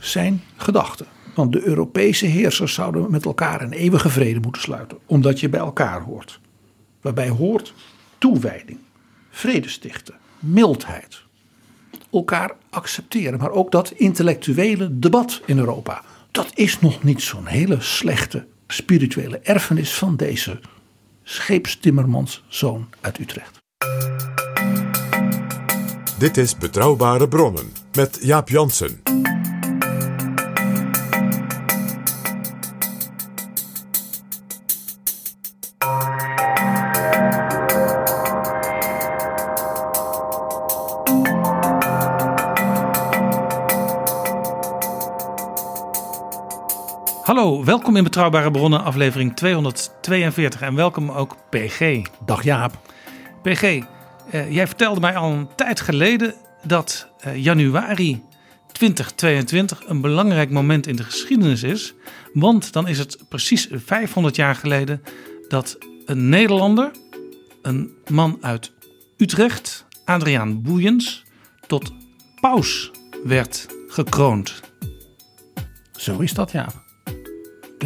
Zijn gedachten. Want de Europese heersers zouden met elkaar een eeuwige vrede moeten sluiten, omdat je bij elkaar hoort. Waarbij hoort toewijding, vrede stichten, mildheid. Elkaar accepteren, maar ook dat intellectuele debat in Europa. Dat is nog niet zo'n hele slechte spirituele erfenis van deze scheepstimmermans zoon uit Utrecht. Dit is Betrouwbare Bronnen met Jaap Jansen. Hallo, welkom in Betrouwbare Bronnen, aflevering 242 en welkom ook PG. Dag Jaap. PG, eh, jij vertelde mij al een tijd geleden dat eh, januari 2022 een belangrijk moment in de geschiedenis is. Want dan is het precies 500 jaar geleden dat een Nederlander, een man uit Utrecht, Adriaan Boeiens, tot paus werd gekroond. Zo is dat, ja.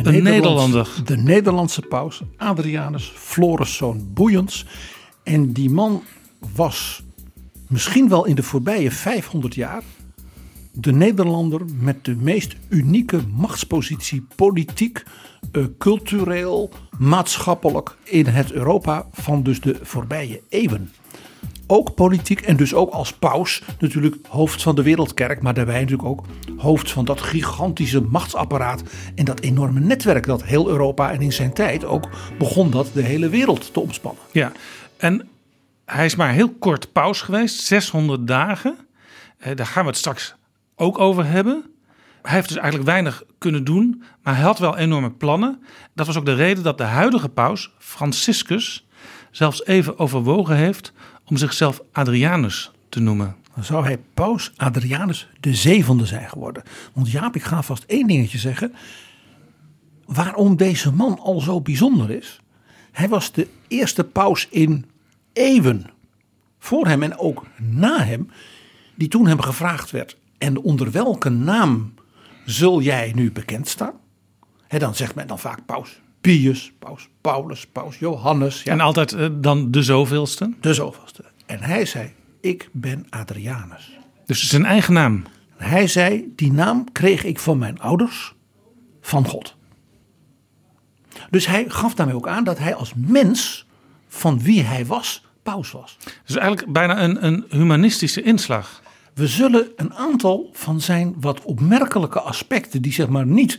De Nederlander. De Nederlandse paus, Adrianus Floriszoon Boeiens. En die man was misschien wel in de voorbije 500 jaar de Nederlander met de meest unieke machtspositie, politiek, eh, cultureel, maatschappelijk in het Europa van dus de voorbije eeuwen ook politiek en dus ook als paus natuurlijk hoofd van de wereldkerk, maar daarbij natuurlijk ook hoofd van dat gigantische machtsapparaat en dat enorme netwerk dat heel Europa en in zijn tijd ook begon dat de hele wereld te omspannen. Ja, en hij is maar heel kort paus geweest, 600 dagen. Eh, daar gaan we het straks ook over hebben. Hij heeft dus eigenlijk weinig kunnen doen, maar hij had wel enorme plannen. Dat was ook de reden dat de huidige paus, Franciscus, zelfs even overwogen heeft om zichzelf Adrianus te noemen. Dan zou hij paus Adrianus de zevende zijn geworden. Want Jaap, ik ga vast één dingetje zeggen. Waarom deze man al zo bijzonder is. Hij was de eerste paus in eeuwen. Voor hem en ook na hem. Die toen hem gevraagd werd. En onder welke naam zul jij nu bekend staan? Dan zegt men dan vaak paus Pius, paus Paulus, paus Johannes. Ja. En altijd uh, dan de zoveelste? De zoveelste. En hij zei, ik ben Adrianus. Dus zijn eigen naam? Hij zei, die naam kreeg ik van mijn ouders, van God. Dus hij gaf daarmee ook aan dat hij als mens, van wie hij was, paus was. Dus eigenlijk bijna een, een humanistische inslag. We zullen een aantal van zijn wat opmerkelijke aspecten, die zeg maar niet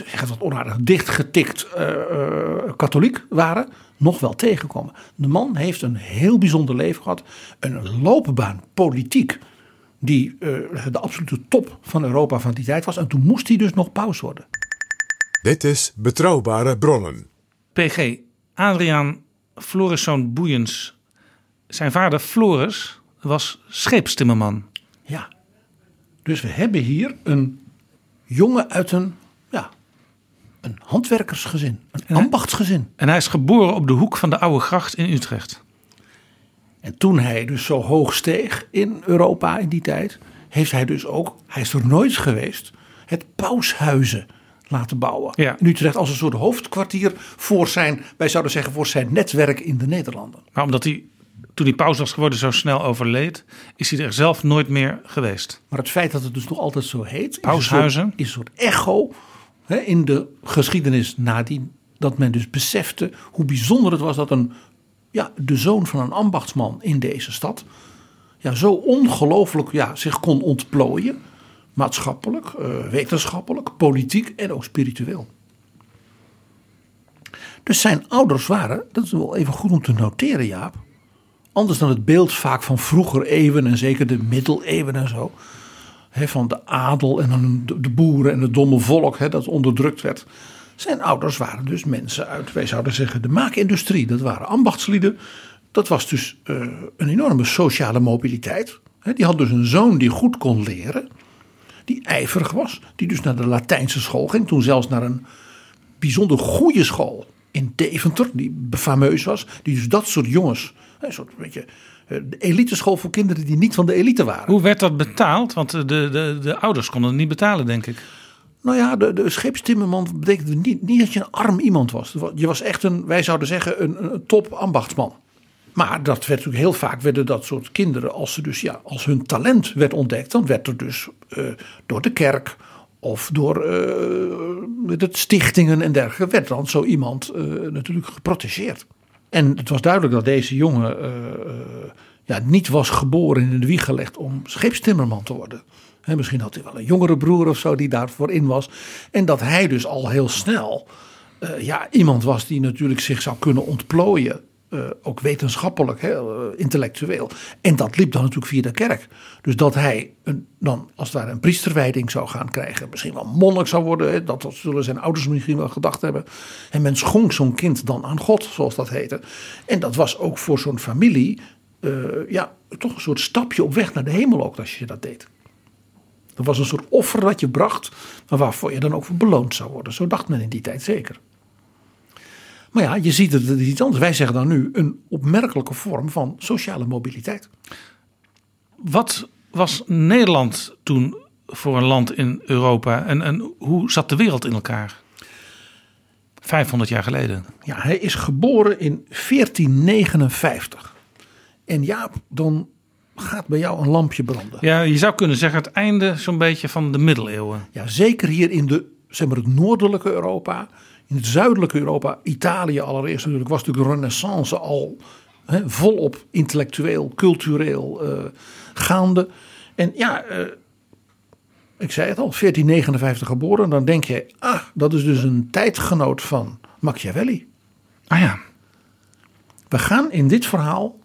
ik zeg het wat onaardig, dichtgetikt uh, uh, katholiek waren, nog wel tegenkomen. De man heeft een heel bijzonder leven gehad. Een loopbaan, politiek, die uh, de absolute top van Europa van die tijd was. En toen moest hij dus nog paus worden. Dit is Betrouwbare Bronnen. PG, Adriaan Floriszoon Boeiens. Zijn vader Floris was scheepstimmerman. Ja, dus we hebben hier een jongen uit een een handwerkersgezin, een ambachtsgezin. En hij is geboren op de hoek van de Oude Gracht in Utrecht. En toen hij dus zo hoog steeg in Europa in die tijd, heeft hij dus ook, hij is er nooit geweest, het paushuizen laten bouwen. Ja. In Utrecht als een soort hoofdkwartier voor zijn, wij zouden zeggen voor zijn netwerk in de Nederlanden. Maar omdat hij toen hij paus was geworden zo snel overleed, is hij er zelf nooit meer geweest. Maar het feit dat het dus nog altijd zo heet, paushuizen, is een soort, is een soort echo in de geschiedenis nadien. Dat men dus besefte hoe bijzonder het was dat een, ja, de zoon van een ambachtsman in deze stad. Ja, zo ongelooflijk ja, zich kon ontplooien. Maatschappelijk, uh, wetenschappelijk, politiek en ook spiritueel. Dus zijn ouders waren, dat is wel even goed om te noteren, Jaap. anders dan het beeld vaak van vroeger eeuwen en zeker de middeleeuwen en zo. Van de adel en de, boeren en het domme volk dat onderdrukt werd. Zijn ouders waren dus mensen uit, wij zouden zeggen, de maakindustrie. Dat waren ambachtslieden. Dat was dus eh, een enorme sociale mobiliteit. Die had dus een zoon die goed kon leren. Die ijverig was. Die dus naar de Latijnse school ging. Toen zelfs naar een bijzonder goede school in Deventer. Die fameus was. Die dus dat soort jongens. Een soort beetje de eliteschool voor kinderen die niet van de elite waren. Hoe werd dat betaald? Want de, de, de ouders konden het niet betalen, denk ik. Nou ja, de, de scheepstimmerman betekende niet, niet dat je een arm iemand was. Je was echt een, wij zouden zeggen, een, een top ambachtsman. Maar dat werd natuurlijk heel vaak werden dat soort kinderen, als ze dus ja, als hun talent werd ontdekt, dan werd er dus eh, door de kerk of door uh, de stichtingen en dergelijke, werd dan zo iemand eh, natuurlijk geprotegeerd. En het was duidelijk dat deze jongen ja, niet was geboren in de wieg gelegd om scheepstimmerman te worden. misschien had hij wel een jongere broer of zo die daarvoor in was. En dat hij dus al heel snel ja, iemand was die natuurlijk zich zou kunnen ontplooien uh, ook wetenschappelijk, hè, uh, intellectueel. En dat liep dan natuurlijk via de kerk. Dus dat hij een, dan als ware een priesterwijding zou gaan krijgen. Misschien wel monnik zou worden. Hè, dat, zullen zijn ouders misschien wel gedacht hebben. En men schonk zo'n kind dan aan God, zoals dat heette. En dat was ook voor zo'n familie uh, ja, toch een soort stapje op weg naar de hemel ook als je dat deed. Dat was een soort offer dat je bracht, maar waarvoor je dan ook voor beloond zou worden. Zo dacht men in die tijd zeker. Maar ja, je ziet het, iets anders. Wij zeggen dan nu een opmerkelijke vorm van sociale mobiliteit. Wat was Nederland toen voor een land in Europa en, en hoe zat de wereld in elkaar? 500 jaar geleden. Ja, hij is geboren in 1459. En ja, dan gaat bij jou een lampje branden. Ja, je zou kunnen zeggen het einde zo'n beetje van de middeleeuwen. Ja, zeker hier in de, zeg maar, het noordelijke Europa in het zuidelijke Europa, Italië allereerst natuurlijk, was natuurlijk de renaissance al hè, volop intellectueel, cultureel uh, gaande. En ja, uh, ik zei het al, 1459 geboren. Dan denk je, ah, dat is dus een tijdgenoot van Machiavelli. Ah ja. We gaan in dit verhaal,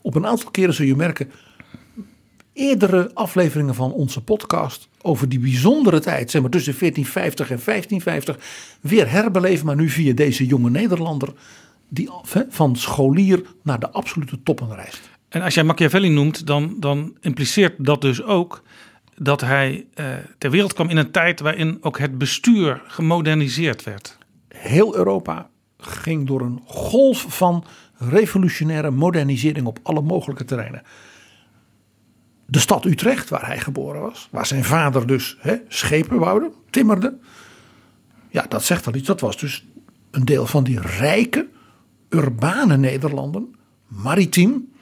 op een aantal keren zul je merken, eerdere afleveringen van onze podcast over die bijzondere tijd, zeg maar tussen 1450 en 1550, weer herbeleven, maar nu via deze jonge Nederlander, die van scholier naar de absolute toppen reist. En als jij Machiavelli noemt, dan, dan impliceert dat dus ook dat hij eh, ter wereld kwam in een tijd waarin ook het bestuur gemoderniseerd werd. Heel Europa ging door een golf van revolutionaire modernisering op alle mogelijke terreinen de stad Utrecht, waar hij geboren was, waar zijn vader dus schepen bouwde, timmerde. Ja, dat zegt al iets. Dat was dus een deel van die rijke, urbane Nederlanden, maritiem.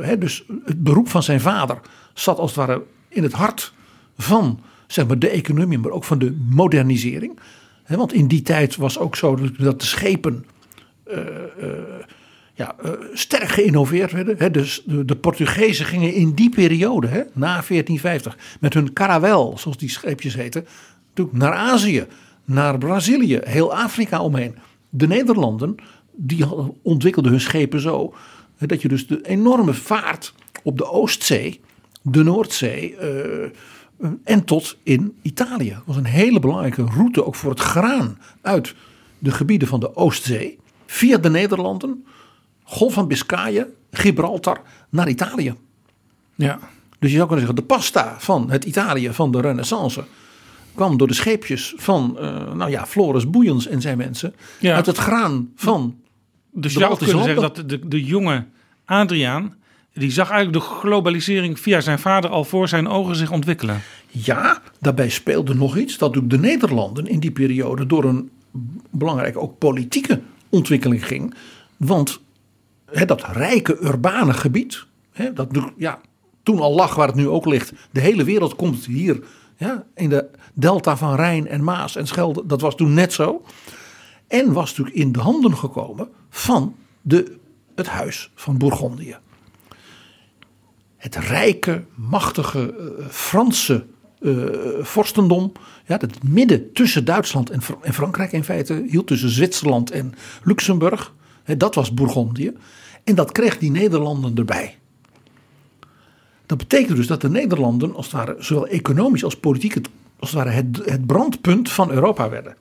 Hè, dus het beroep van zijn vader zat als het ware in het hart van zeg maar, de economie, maar ook van de modernisering. Want in die tijd was ook zo dat de schepen. Uh, uh, ja, uh, sterk geïnnoveerd werden. Hè. Dus de, de, Portugezen gingen in die periode, hè, na 1450, met hun caravel, zoals die scheepjes heten, naar Azië, naar Brazilië, heel Afrika omheen. De Nederlanden, die ontwikkelden hun schepen zo, hè, dat je dus de enorme vaart op de Oostzee, de Noordzee uh, en tot in Italië. Dat was een hele belangrijke route ook voor het graan uit de gebieden van de Oostzee, via de Nederlanden Golf van Biscayen, Gibraltar naar Italië. Ja. Dus je zou kunnen zeggen, de pasta van het Italië van de Renaissance kwam door de scheepjes van, uh, nou ja, Floris Boeiens en zijn mensen ja. uit het graan van. Dus je zou kunnen zeggen dat de, de jonge Adriaan, die zag eigenlijk de globalisering via zijn vader al voor zijn ogen zich ontwikkelen. Ja, daarbij speelde nog iets dat ook de Nederlanden in die periode door een belangrijke ook politieke ontwikkeling ging. Want dat rijke urbane gebied, dat ja, toen al lag waar het nu ook ligt. De hele wereld komt hier ja, in de delta van Rijn en Maas en Schelde. Dat was toen net zo. En was natuurlijk in de handen gekomen van de, het huis van Bourgondië. Het rijke, machtige uh, Franse uh, vorstendom. Ja, het midden tussen Duitsland en, en, Frankrijk in feite hield tussen Zwitserland en Luxemburg. dat was Bourgondië. En dat kreeg die Nederlanden erbij. Dat betekent dus dat de Nederlanden, als het ware, zowel economisch als politiek, het, als ware het, het brandpunt van Europa werden.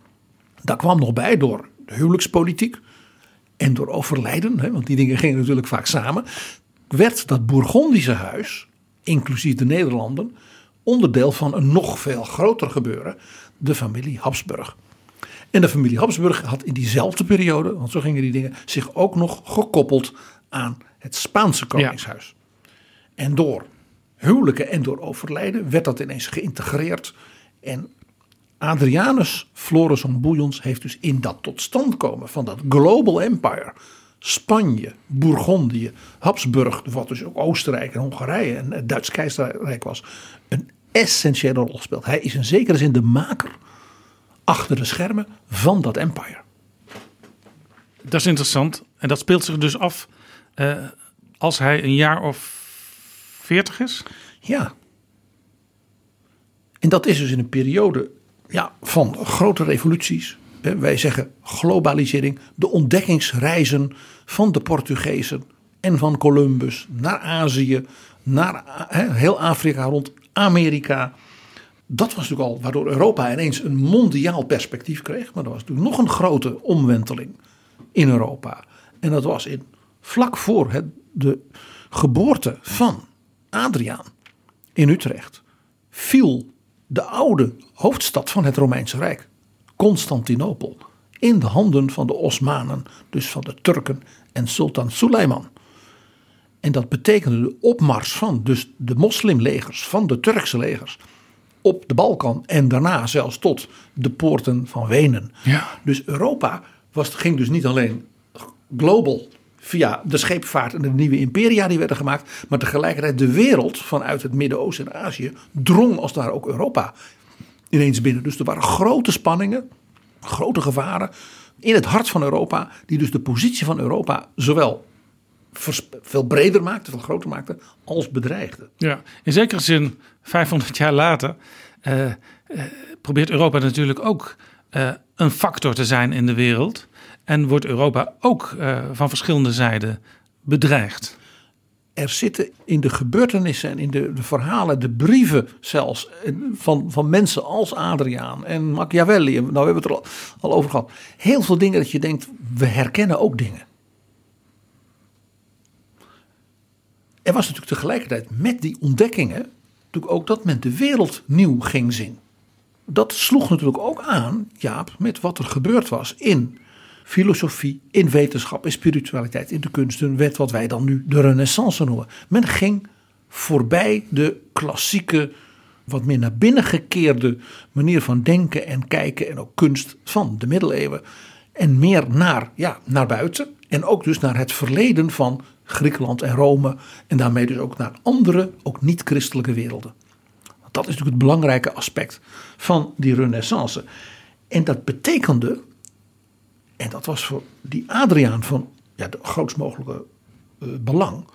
Daar kwam nog bij door de huwelijkspolitiek en door overlijden, hè, want die dingen gingen natuurlijk vaak samen. Werd dat Bourgondische huis, inclusief de Nederlanden, onderdeel van een nog veel groter gebeuren, de familie Habsburg. En de familie Habsburg had in diezelfde periode, want zo gingen die dingen, zich ook nog gekoppeld aan het Spaanse koningshuis. En door huwelijken en door overlijden werd dat ineens geïntegreerd. En Adrianus Florisson Bouillons heeft dus in dat tot stand komen van dat global empire. Spanje, Bourgondië, Habsburg, wat dus ook Oostenrijk en Hongarije en het Duits keizerrijk was, een essentiële rol speelt. Hij is in zekere zin de maker achter de schermen van dat empire. Dat is interessant. En dat speelt zich dus af uh, als hij een jaar of veertig is? Ja. En dat is dus in een periode ja, van grote revoluties. Wij zeggen globalisering, de ontdekkingsreizen van de Portugezen en van Columbus naar Azië, naar heel Afrika rond Amerika. Dat was natuurlijk al waardoor Europa ineens een mondiaal perspectief kreeg. Maar er was natuurlijk nog een grote omwenteling in Europa. En dat was in, vlak voor het, de geboorte van Adriaan in Utrecht viel de oude hoofdstad van het Romeinse Rijk, Constantinopel, in de handen van de Osmanen, dus van de Turken en Sultan Suleiman. En dat betekende de opmars van dus de moslimlegers, van de Turkse legers, op de Balkan en daarna zelfs tot de poorten van Wenen. Ja. Dus Europa was, ging dus niet alleen global via de scheepvaart en de nieuwe imperia die werden gemaakt. Maar tegelijkertijd de wereld vanuit het Midden-Oosten en Azië drong als daar ook Europa ineens binnen. Dus er waren grote spanningen, grote gevaren in het hart van Europa. Die dus de positie van Europa zowel veel breder maakte, veel groter maakte, als bedreigde. Ja, in zekere zin 500 jaar later uh, uh, probeert Europa natuurlijk ook uh, een factor te zijn in de wereld. En wordt Europa ook uh, van verschillende zijden bedreigd? Er zitten in de gebeurtenissen en in de, de verhalen, de brieven zelfs, van, van mensen als Adriaan en Machiavelli, nou we hebben het er al, al over gehad, heel veel dingen dat je denkt, we herkennen ook dingen. Er was natuurlijk tegelijkertijd met die ontdekkingen natuurlijk ook dat men de wereld nieuw ging zien. Dat sloeg natuurlijk ook aan, Jaap, met wat er gebeurd was in filosofie, in wetenschap, in spiritualiteit, in de kunsten, werd wat wij dan nu de renaissance noemen. Men ging voorbij de klassieke, wat meer naar binnen gekeerde manier van denken en kijken en ook kunst van de middeleeuwen. En meer naar, ja, naar buiten. En ook dus naar het verleden van Griekenland en Rome. En daarmee dus ook naar andere, ook niet-christelijke werelden. Dat is natuurlijk het belangrijke aspect van die renaissance. En dat betekende en dat was voor die Adriaan van ja, de grootst mogelijke uh, belang.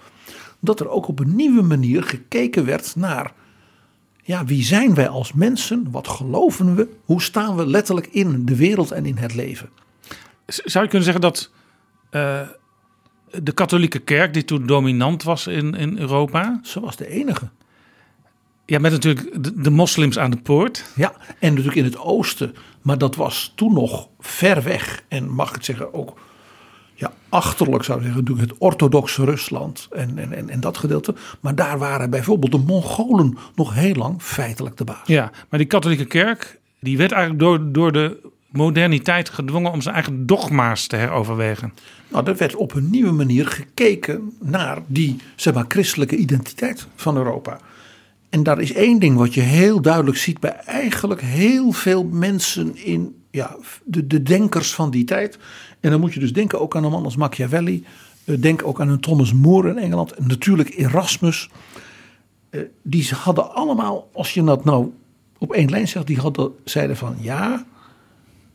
Dat er ook op een nieuwe manier gekeken werd naar. Ja, wie zijn wij als mensen? Wat geloven we? Hoe staan we letterlijk in de wereld en in het leven? Zou je kunnen zeggen dat uh, de katholieke kerk, die toen dominant was in, in Europa. Ze was de enige. Ja, met natuurlijk de, de, moslims aan de poort. Ja, en natuurlijk in het oosten. Maar dat was toen nog ver weg. En mag ik het zeggen, ook ja, achterlijk zou ik zeggen, natuurlijk het orthodoxe Rusland en, en, en, en dat gedeelte. Maar daar waren bijvoorbeeld de Mongolen nog heel lang feitelijk de baas. Ja, maar die katholieke kerk, die werd eigenlijk door, door de moderniteit gedwongen om zijn eigen dogma's te heroverwegen. Nou, er werd op een nieuwe manier gekeken naar die zeg maar, christelijke identiteit van Europa. En daar is één ding wat je heel duidelijk ziet bij eigenlijk heel veel mensen in ja, de, de denkers van die tijd. En dan moet je dus denken ook aan een man als Machiavelli. Eh, denk ook aan een Thomas More in Engeland. En natuurlijk Erasmus. Eh, die hadden allemaal, als je dat nou op één lijn zegt, die hadden, zeiden van ja,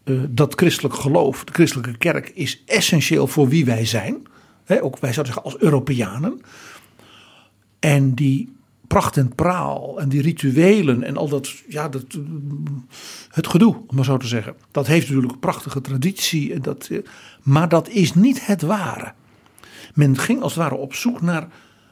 eh, dat christelijk geloof, de christelijke kerk is essentieel voor wie wij zijn. ook wij zouden zeggen als Europeanen. En die pracht en praal en die rituelen en al dat, ja, dat, het gedoe, om maar zo te zeggen. Dat heeft natuurlijk een prachtige traditie, en dat, maar dat is niet het ware. Men ging als het ware op zoek naar,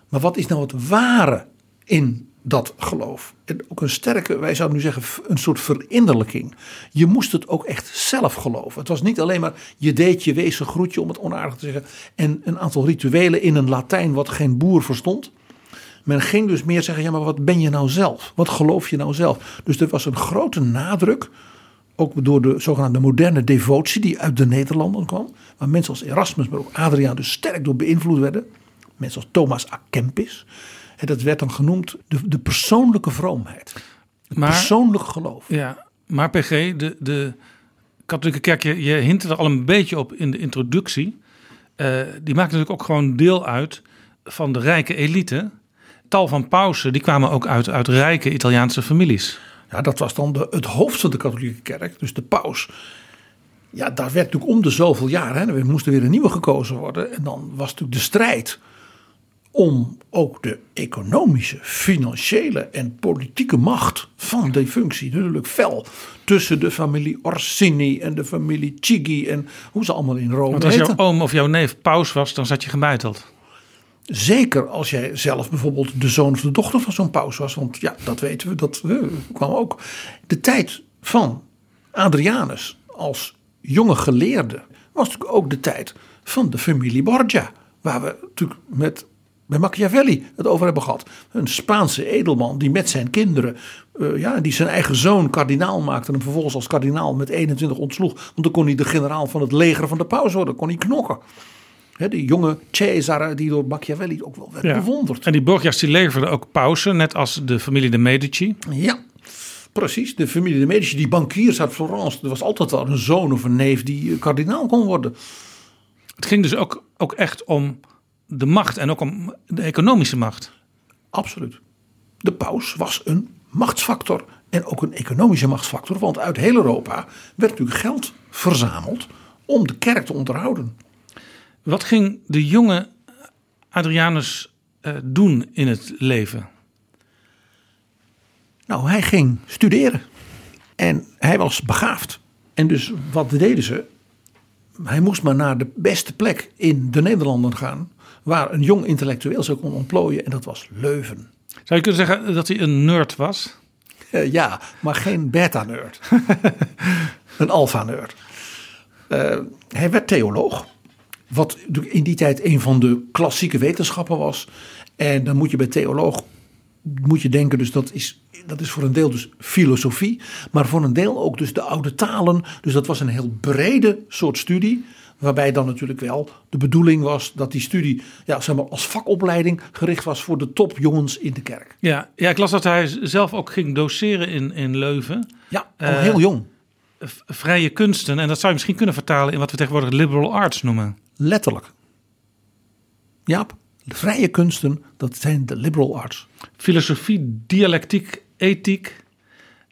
maar wat is nou het ware in dat geloof? En ook een sterke, wij zouden nu zeggen, een soort verinnerlijking. Je moest het ook echt zelf geloven. Het was niet alleen maar je deed je wezen groetje, om het onaardig te zeggen, en een aantal rituelen in een Latijn wat geen boer verstond. Men ging dus meer zeggen, ja maar wat ben je nou zelf? Wat geloof je nou zelf? Dus er was een grote nadruk, ook door de zogenaamde moderne devotie die uit de Nederlanden kwam. Waar mensen als Erasmus, maar ook Adriaan dus sterk door beïnvloed werden. Mensen als Thomas A. Kempis. En dat werd dan genoemd de, de persoonlijke vroomheid. Het Maar- persoonlijk geloof. Ja, maar PG, de, de katholieke kerk, je, je hint er al een beetje op in de introductie. Eh, die maakt natuurlijk ook gewoon deel uit van de rijke elite. Tal van pausen, die kwamen ook uit, uit rijke Italiaanse families. Ja, dat was dan de, het hoofd van de katholieke kerk, dus de paus. Ja, daar werd natuurlijk om de zoveel jaar, hè, er moest er weer een nieuwe gekozen worden. En dan was natuurlijk de strijd om ook de economische, financiële en politieke macht van die functie natuurlijk fel tussen de familie Orsini en de familie Chigi en hoe ze allemaal in Rome Want als jouw oom of jouw neef paus was, dan zat je gebeiteld. Zeker als jij zelf bijvoorbeeld de zoon of de dochter van zo'n paus was. Want ja, dat weten we, dat kwam ook. De tijd van Adrianus als jonge geleerde was natuurlijk ook de tijd van de familie Borgia. Waar we natuurlijk met, bij Machiavelli het over hebben gehad. Een Spaanse edelman die met zijn kinderen, eh, ja, die zijn eigen zoon kardinaal maakte. En hem vervolgens als kardinaal met 21 ontsloeg. Want dan kon hij de generaal van het leger van de paus worden, kon hij knokken. Hè, die jonge Cesare die door Machiavelli ook wel werd bewonderd. En die Borgia's die leverden ook pausen, net als de familie de Medici. Ja, precies. De familie de Medici, die bankiers uit Florence. Er was altijd wel een zoon of een neef die eh, kardinaal kon worden. Het ging dus ook, ook echt om de macht en ook om de economische macht. Absoluut. De paus was een machtsfactor. En ook een economische machtsfactor. Want uit heel Europa werd natuurlijk geld verzameld om de kerk te onderhouden. Wat ging de jonge Adrianus eh, doen in het leven? Nou, hij ging studeren. En hij was begaafd. En dus wat deden ze? Hij moest maar naar de beste plek in de Nederlanden gaan. Waar een jong intellectueel zou kon ontplooien. En dat was Leuven. Zou je kunnen zeggen dat hij een nerd was? Eh, ja, maar geen beta-nerd. een alpha-nerd. Eh, hij werd theoloog. Wat in die tijd een van de klassieke wetenschappen was. En dan moet je bij theoloog moet je denken, dus dat is, dat is voor een deel dus filosofie, maar voor een deel ook dus de oude talen. Dus dat was een heel brede soort studie, waarbij dan natuurlijk wel de bedoeling was dat die studie ja, zeg maar, als vakopleiding gericht was voor de topjongens in de kerk. Ja, ja, ik las dat hij zelf ook ging doseren in, in Leuven. Ja, al Eh, heel jong. Vrije kunsten. En dat zou je misschien kunnen vertalen in wat we tegenwoordig liberal arts noemen. Letterlijk. Jaap, vrije kunsten, dat zijn de liberal arts. Filosofie, dialectiek, ethiek.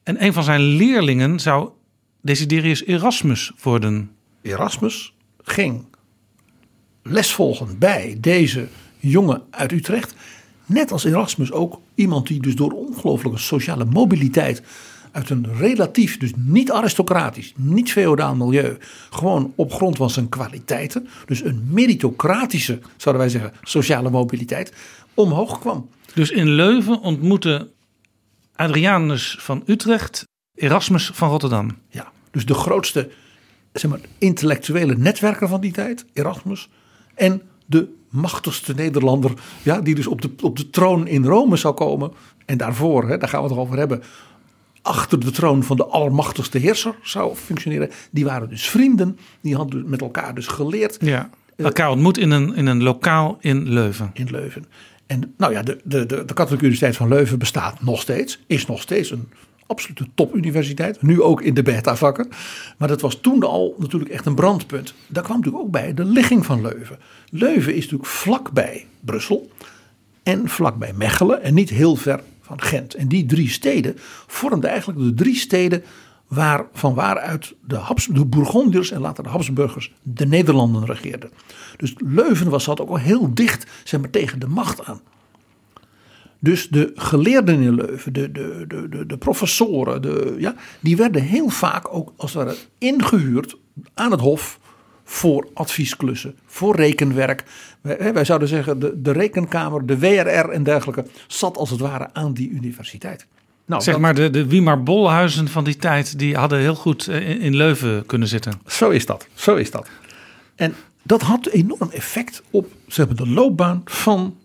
En een van zijn leerlingen zou Desiderius Erasmus worden. Erasmus ging les volgen bij deze jongen uit Utrecht. Net als Erasmus ook iemand die dus door ongelooflijke sociale mobiliteit uit een relatief, dus niet aristocratisch, niet feodaal milieu, gewoon op grond van zijn kwaliteiten, dus een meritocratische, zouden wij zeggen, sociale mobiliteit, omhoog kwam. Dus in Leuven ontmoette Adrianus van Utrecht Erasmus van Rotterdam. Ja, dus de grootste zeg maar, intellectuele netwerker van die tijd, Erasmus. En de machtigste Nederlander, ja, die dus op de, op de troon in Rome zou komen. En daarvoor, hè, daar gaan we het over hebben, achter de troon van de allermachtigste heerser zou functioneren. Die waren dus vrienden, die hadden met elkaar dus geleerd Ja. Elkaar ontmoet in een, in een lokaal in Leuven. in Leuven. En nou ja, de, de, de, de Katholieke Universiteit van Leuven bestaat nog steeds. Is nog steeds een absolute topuniversiteit. Nu ook in de beta-vakken. Maar dat was toen al natuurlijk echt een brandpunt. Daar kwam natuurlijk ook bij de ligging van Leuven. Leuven is natuurlijk vlakbij Brussel. En vlakbij Mechelen. En niet heel ver van Gent. En die drie steden vormden eigenlijk de drie steden waar, van waaruit de, Habs, de Bourgondiërs en later de Habsburgers de Nederlanden regeerden. Dus Leuven was, zat ook wel heel dicht zeg maar, tegen de macht aan. Dus de geleerden in Leuven, de, de, de, de, de professoren, de, ja, die werden heel vaak ook als het ware ingehuurd aan het hof voor adviesklussen, voor rekenwerk. Wij, wij zouden zeggen, de, de rekenkamer, de WRR en dergelijke zat als het ware aan die universiteit. Nou, zeg dat- maar, de, de Wiemar Bolhuizen van die tijd, die hadden heel goed eh, in, in Leuven kunnen zitten. Zo is dat, zo is dat. En dat had enorm effect op zeg maar, de loopbaan van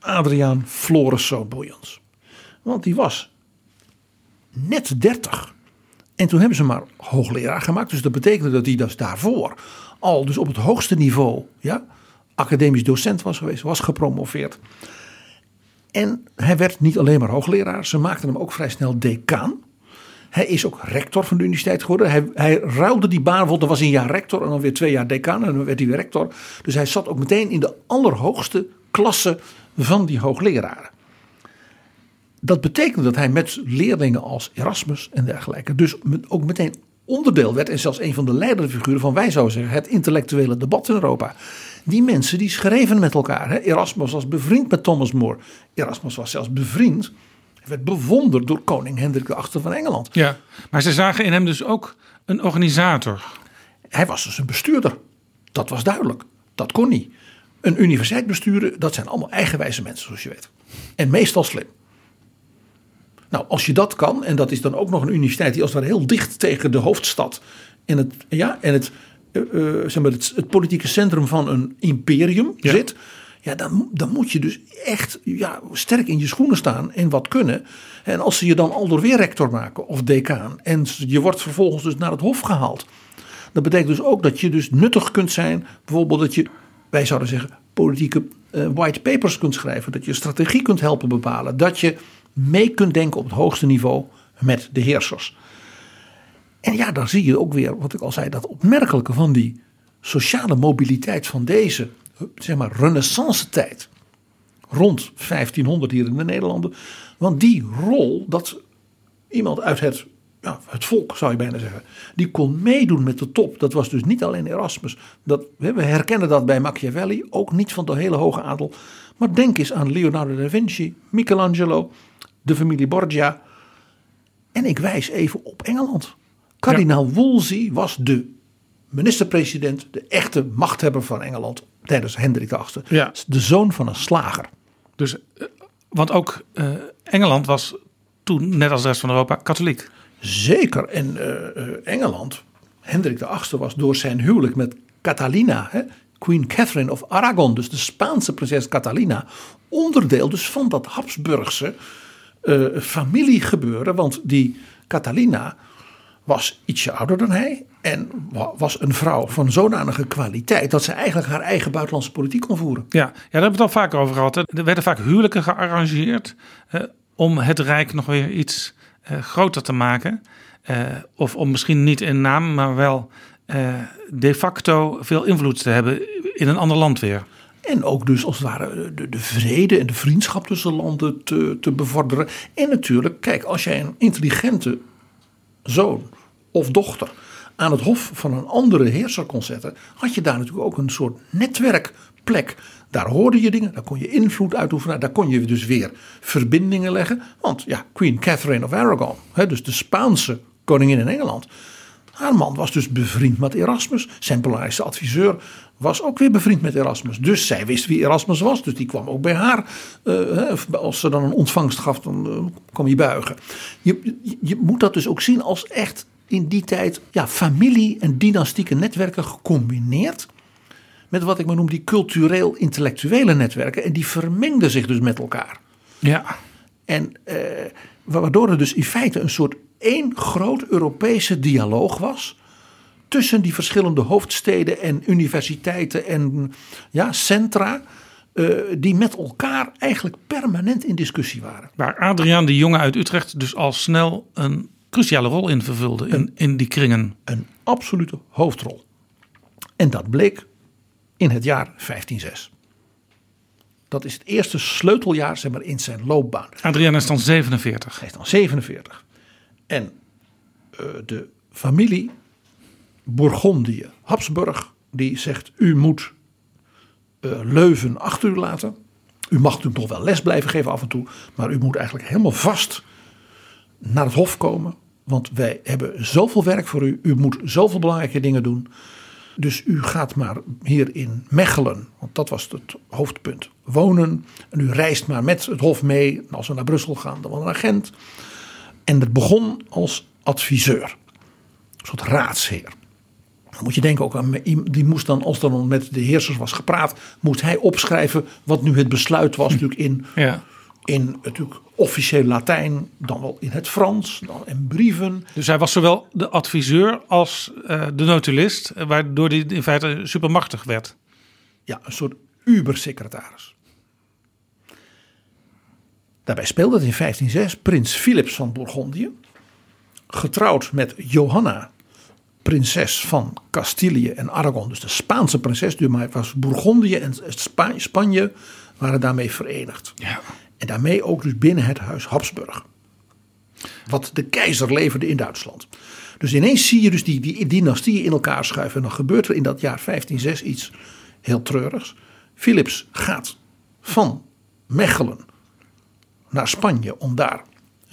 Adriaan Floris Boyens. Want die was net 30. En toen hebben ze maar hoogleraar gemaakt. Dus dat betekende dat hij dus daarvoor al dus op het hoogste niveau ja, academisch docent was geweest, was gepromoveerd. En hij werd niet alleen maar hoogleraar, ze maakten hem ook vrij snel decaan. Hij is ook rector van de universiteit geworden. Hij, hij ruilde die baan, want er was een jaar rector en dan weer twee jaar decaan en dan werd hij weer rector. Dus hij zat ook meteen in de allerhoogste klasse van die hoogleraren. Dat betekende dat hij met leerlingen als Erasmus en dergelijke dus ook meteen onderdeel werd en zelfs een van de leidende figuren van wij zouden zeggen het intellectuele debat in Europa. Die mensen die schreven met elkaar. Hè. Erasmus was bevriend met Thomas More. Erasmus was zelfs bevriend. Hij werd bewonderd door koning Hendrik VIII van Engeland. Ja. Maar ze zagen in hem dus ook een organisator. Hij was dus een bestuurder. Dat was duidelijk. Dat kon niet. Een universiteit besturen, dat zijn allemaal eigenwijze mensen, zoals je weet. En meestal slim. Nou, als je dat kan, en dat is dan ook nog een universiteit die als het ware heel dicht tegen de hoofdstad en het, ja, en het, eh, eh, zeg maar het, het politieke centrum van een imperium Ja. zit. Ja, dan, dan moet je dus echt ja, sterk in je schoenen staan en wat kunnen. En als ze je dan al door weer rector maken of decaan en je wordt vervolgens dus naar het hof gehaald. Dat betekent dus ook dat je dus nuttig kunt zijn. Bijvoorbeeld dat je, wij zouden zeggen, politieke eh, white papers kunt schrijven. Dat je strategie kunt helpen bepalen. Dat je mee kunt denken op het hoogste niveau met de heersers. En ja, dan zie je ook weer, wat ik al zei, dat opmerkelijke van die sociale mobiliteit van deze, zeg maar, renaissance tijd. Rond 1500 hier in de Nederlanden. Want die rol, dat iemand uit het, ja, het volk zou je bijna zeggen, die kon meedoen met de top. Dat was dus niet alleen Erasmus. Dat, we herkennen dat bij Machiavelli, ook niet van de hele hoge adel. Maar denk eens aan Leonardo da Vinci, Michelangelo, de familie Borgia. En ik wijs even op Engeland. Kardinaal Wolsey was de minister-president, de echte machthebber van Engeland tijdens Hendrik VIII. Ja. De zoon van een slager. Dus, eh, want ook eh, Engeland was toen, net als de rest van Europa, katholiek. Zeker. En eh, Engeland, Hendrik VIII was door zijn huwelijk met Catalina, hè, Queen Catherine of Aragon, dus de Spaanse prinses Catalina, onderdeel dus van dat Habsburgse eh, familiegebeuren. Want die Catalina was ietsje ouder dan hij en wa- was een vrouw van zodanige kwaliteit dat ze eigenlijk haar eigen buitenlandse politiek kon voeren. Ja, ja, daar hebben we het al vaak over gehad. Er werden vaak huwelijken gearrangeerd om het Rijk nog weer iets eh, groter te maken. Eh, of om misschien niet in naam, maar wel de facto veel invloed te hebben in een ander land weer. En ook dus als het ware de, de vrede en de vriendschap tussen landen te, te bevorderen. En natuurlijk, kijk, als jij een intelligente zoon of dochter aan het hof van een andere heerser kon zetten, had je daar natuurlijk ook een soort netwerkplek. Daar hoorde je dingen, daar kon je invloed uitoefenen, daar kon je dus weer verbindingen leggen. Want ja, Queen Catherine of Aragon, hè, dus de Spaanse koningin in Engeland, haar man was dus bevriend met Erasmus. Zijn belangrijkste adviseur was ook weer bevriend met Erasmus. Dus zij wist wie Erasmus was. Dus die kwam ook bij haar. eh, als ze dan een ontvangst gaf, dan eh, kwam hij buigen. Je, je, je moet dat dus ook zien als echt in die tijd ja, familie- en dynastieke netwerken gecombineerd. Met wat ik maar noem die cultureel-intellectuele netwerken. En die vermengden zich dus met elkaar. Ja, En eh, waardoor er dus in feite een soort één groot Europese dialoog was. Tussen die verschillende hoofdsteden en universiteiten en ja, centra. eh, die met elkaar eigenlijk permanent in discussie waren. waar Adriaan de Jonge uit Utrecht dus al snel een cruciale rol in vervulde in, in die kringen. Een absolute hoofdrol. En dat bleek in het jaar 1506. Dat is het eerste sleuteljaar zeg maar, in zijn loopbaan. Adriaan is dan 47. Hij is dan 47. En eh, de familie Bourgondië, Habsburg, die zegt: U moet eh, Leuven achter u laten. U mag natuurlijk nog wel les blijven geven af en toe, maar u moet eigenlijk helemaal vast naar het hof komen. Want wij hebben zoveel werk voor u. U moet zoveel belangrijke dingen doen. Dus u gaat maar hier in Mechelen, want dat was het hoofdpunt, wonen. En u reist maar met het Hof mee. Als we naar Brussel gaan, dan wel een agent. En het begon als adviseur, een soort raadsheer. Dan moet je denken ook aan, die moest dan, als dan met de heersers was gepraat, moest hij opschrijven wat nu het besluit was, natuurlijk in, Ja. in natuurlijk officieel Latijn, dan wel in het Frans, dan in brieven. Dus hij was zowel de adviseur als eh, de notulist, eh, waardoor hij in feite supermachtig werd. Ja, een soort ubersecretaris. Daarbij speelde het in 1506 prins Philips van Bourgondië, getrouwd met Johanna, prinses van Castilië en Aragon, dus de Spaanse prinses, dus maar was Bourgondië en Spa- Spanje waren daarmee verenigd. Ja. En daarmee ook dus binnen het huis Habsburg. Wat de keizer leverde in Duitsland. Dus ineens zie je dus die, die dynastieën in elkaar schuiven. En dan gebeurt er in dat jaar 1506 iets heel treurigs. Philips gaat van Mechelen naar Spanje om daar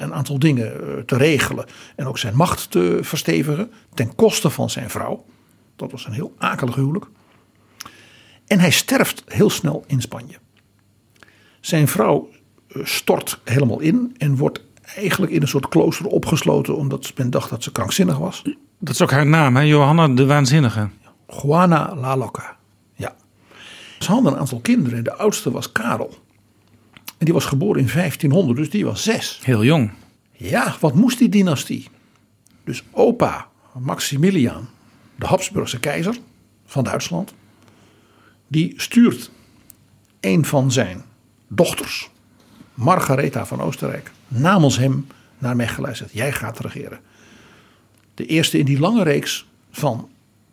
een aantal dingen eh, te regelen. En ook zijn macht te verstevigen. Ten koste van zijn vrouw. Dat was een heel akelig huwelijk. En hij sterft heel snel in Spanje. Zijn vrouw eh, stort helemaal in en wordt eigenlijk in een soort klooster opgesloten omdat men dacht dat ze krankzinnig was. Dat is ook haar naam, hè? Johanna de Waanzinnige. Juana La Loca. Ja. Ze hadden een aantal kinderen en de oudste was Karel. En die was geboren in 1500, dus die was zes. Heel jong. Ja, wat moest die dynastie? Dus opa Maximiliaan, de Habsburgse keizer van Duitsland, die stuurt een van zijn dochters, Margaretha van Oostenrijk, namens hem naar Mechelen. Zegt, jij gaat regeren. De eerste in die lange reeks van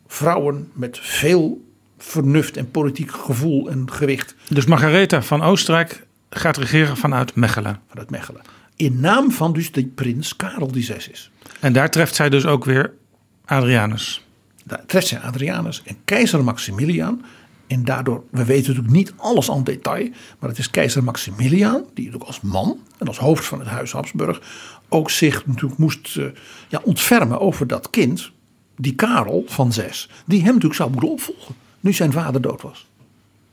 vrouwen met veel vernuft en politiek gevoel en gewicht Dus Margaretha van Oostenrijk gaat regeren vanuit Mechelen. vanuit Mechelen. In naam van dus de prins Karel die zes is. En daar treft zij dus ook weer Adrianus. Daar treft zij Adrianus en keizer Maximiliaan. En daardoor, we weten natuurlijk niet alles aan detail. Maar het is keizer Maximiliaan, die natuurlijk als man en als hoofd van het huis Habsburg. ook zich natuurlijk moest eh, ja, ontfermen over dat kind, die Karel van zes. die hem natuurlijk zou moeten opvolgen. nu zijn vader dood was.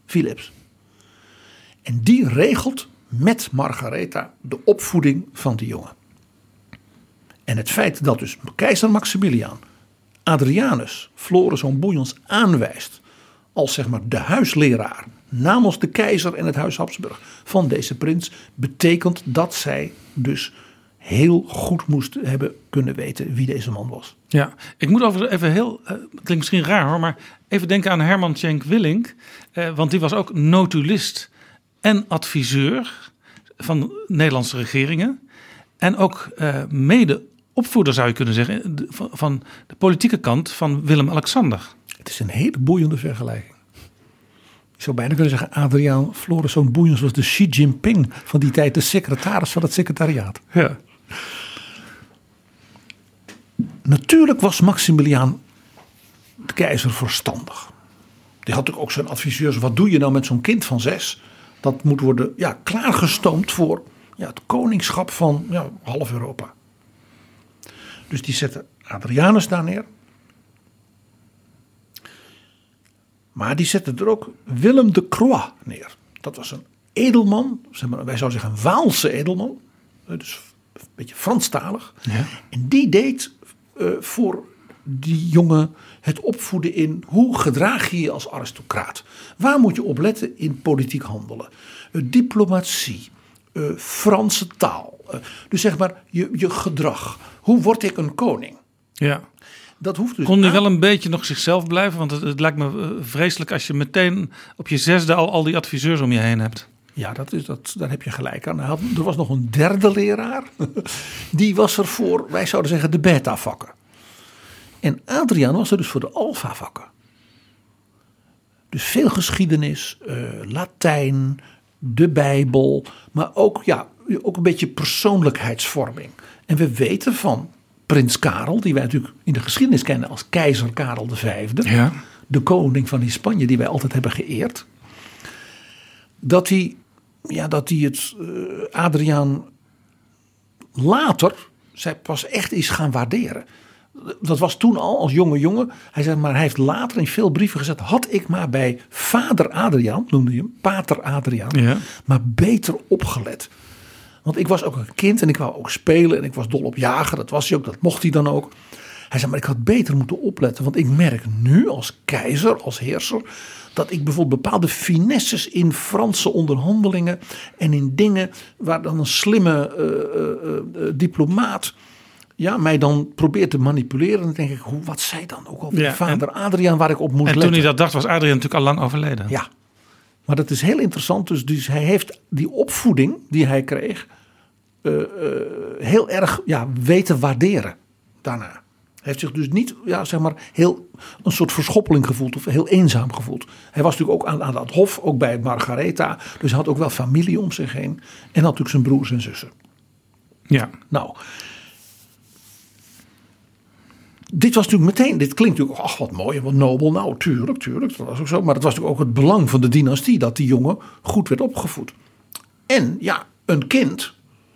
Philips. En die regelt met Margaretha de opvoeding van die jongen. En het feit dat dus keizer Maximiliaan Adrianus Floris van Bouillons aanwijst als zeg maar de huisleraar namens de keizer en het huis Habsburg van deze prins, betekent dat zij dus heel goed moest hebben kunnen weten wie deze man was. Ja, ik moet over even heel, eh, klinkt misschien raar hoor, maar even denken aan Herman Tjenk Willink. eh, want die was ook notulist en adviseur van Nederlandse regeringen. En ook eh, mede opvoeder zou je kunnen zeggen van, de politieke kant van Willem-Alexander. Het is een hele boeiende vergelijking. Je zou bijna kunnen zeggen, Adriaan Floris van Bouillons was de Xi Jinping van die tijd, de secretaris van het secretariaat. Ja. Natuurlijk was Maximiliaan de keizer verstandig. Die had ook zijn adviseurs. Wat doe je nou met zo'n kind van zes? Dat moet worden ja, klaargestoomd voor ja, het koningschap van ja, half Europa. Dus die zette Adrianus daar neer. Maar die zette er ook Willem de Croix neer. Dat was een edelman, zeg maar, wij zouden zeggen een Waalse edelman. Dus een beetje Franstalig. Ja. En die deed eh, voor die jongen het opvoeden in hoe gedraag je je als aristocraat. Waar moet je op letten in politiek handelen? Eh, diplomatie, eh, Franse taal. eh, dus zeg maar je, je gedrag. Hoe word ik een koning? ja. Dat hoeft dus Kon hij wel een beetje nog zichzelf blijven? Want het, het lijkt me vreselijk als je meteen op je zesde al, al die adviseurs om je heen hebt. Ja, dat is, dat, daar heb je gelijk aan. Had, er was nog een derde leraar. Die was er voor, wij zouden zeggen, de beta-vakken. En Adriaan was er dus voor de alfa-vakken. Dus veel geschiedenis, eh, Latijn, de Bijbel. Maar ook, ja, ook een beetje persoonlijkheidsvorming. En we weten van prins Karel, die wij natuurlijk in de geschiedenis kennen als keizer Karel V. Ja. De koning van Spanje, die wij altijd hebben geëerd dat hij, ja, dat hij het eh, Adriaan later zij pas echt is gaan waarderen. Dat was toen al als jonge jongen. Hij zei, maar hij heeft later in veel brieven gezegd: had ik maar bij vader Adriaan, noemde hij hem, pater Adriaan, Ja. maar beter opgelet. Want ik was ook een kind en ik wou ook spelen en ik was dol op jagen. Dat was hij ook, dat mocht hij dan ook. Hij zei, maar ik had beter moeten opletten. Want ik merk nu als keizer, als heerser, dat ik bijvoorbeeld bepaalde finesses in Franse onderhandelingen en in dingen waar dan een slimme eh, eh, eh, diplomaat ja, mij dan probeert te manipuleren. Dan denk ik, hoe, wat zei dan ook al Ja, vader Adriaan waar ik op moest En letten. toen hij dat dacht was Adriaan natuurlijk al lang overleden. Ja, maar dat is heel interessant. Dus, dus hij heeft die opvoeding die hij kreeg eh, eh, heel erg ja, weten waarderen daarna. Hij heeft zich dus niet ja, zeg maar, heel een soort verschoppeling gevoeld of heel eenzaam gevoeld. Hij was natuurlijk ook aan, aan dat hof, ook bij Margaretha. Dus hij had ook wel familie om zich heen. En had natuurlijk zijn broers en zussen. Ja. Nou, dit was natuurlijk meteen, dit klinkt natuurlijk, ach wat mooi en wat nobel. Nou, tuurlijk, tuurlijk, dat was ook zo. Maar het was natuurlijk ook het belang van de dynastie dat die jongen goed werd opgevoed. En ja, een kind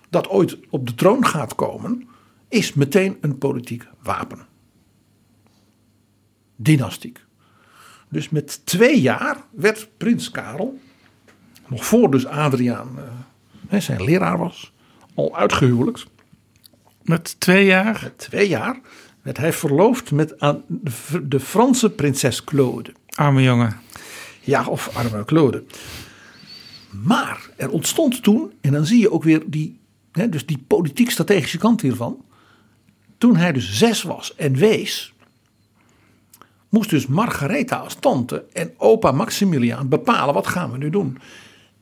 dat ooit op de troon gaat komen, is meteen een politiek wapen. Dynastiek. Dus met twee jaar werd prins Karel, nog voor dus Adriaan eh, hè, zijn leraar was, al uitgehuwelijkt. Met twee jaar. Met twee jaar werd hij verloofd met aan de, de Franse prinses Claude. Arme jongen. Ja, of arme Claude. Maar er ontstond toen, en dan zie je ook weer die, hè, dus die politiek-strategische kant hiervan. Toen hij dus zes was en wees, moest dus Margaretha als tante en opa Maximiliaan bepalen wat gaan we nu doen.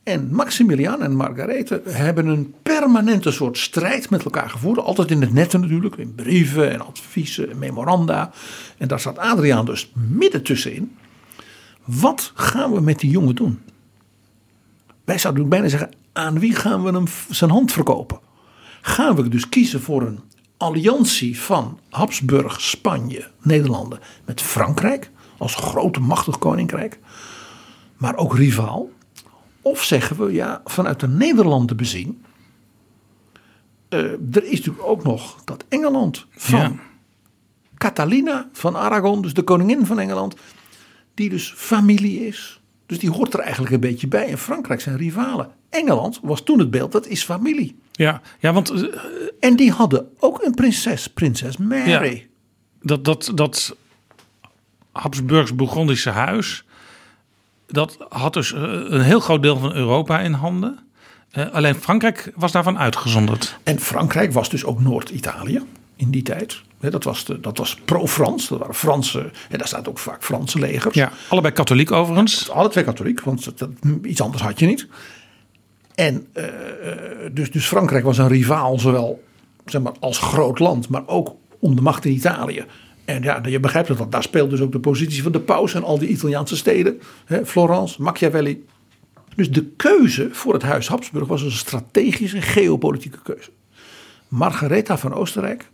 En Maximiliaan en Margarethe hebben een permanente soort strijd met elkaar gevoerd. Altijd in het nette natuurlijk, in brieven en adviezen en memoranda. En daar zat Adriaan dus midden tussenin. Wat gaan we met die jongen doen? Wij zouden bijna zeggen, aan wie gaan we hem zijn hand verkopen? Gaan we dus kiezen voor een alliantie van Habsburg, Spanje, Nederlanden met Frankrijk als grote machtig koninkrijk, maar ook rivaal? Of zeggen we, ja, vanuit de Nederlanden bezien, eh, er is natuurlijk ook nog dat Engeland van Ja. Catalina van Aragon, dus de koningin van Engeland, die dus familie is. Dus die hoort er eigenlijk een beetje bij. En Frankrijk zijn rivalen. Engeland was toen het beeld, dat is familie. Ja, ja want eh, En die hadden ook een prinses, prinses Mary. Ja. dat, dat, dat Habsburgs-Bourgondische huis, dat had dus eh, een heel groot deel van Europa in handen. Eh, alleen Frankrijk was daarvan uitgezonderd. En Frankrijk was dus ook Noord-Italië in die tijd. Dat was, de- dat was pro-Frans. Dat waren Franse. En daar staat ook vaak Franse legers. Ja, allebei katholiek overigens. Alle twee katholiek, want dat- dat- iets anders had je niet. En eh, dus, dus Frankrijk was een rivaal, zowel zeg maar, als groot land, maar ook om de macht in Italië. En ja, je begrijpt het, want daar speelt dus ook de positie van de paus en al die Italiaanse steden. Florence, Machiavelli. Dus de keuze voor het huis Habsburg was een strategische geopolitieke keuze. Margaretha van Oostenrijk,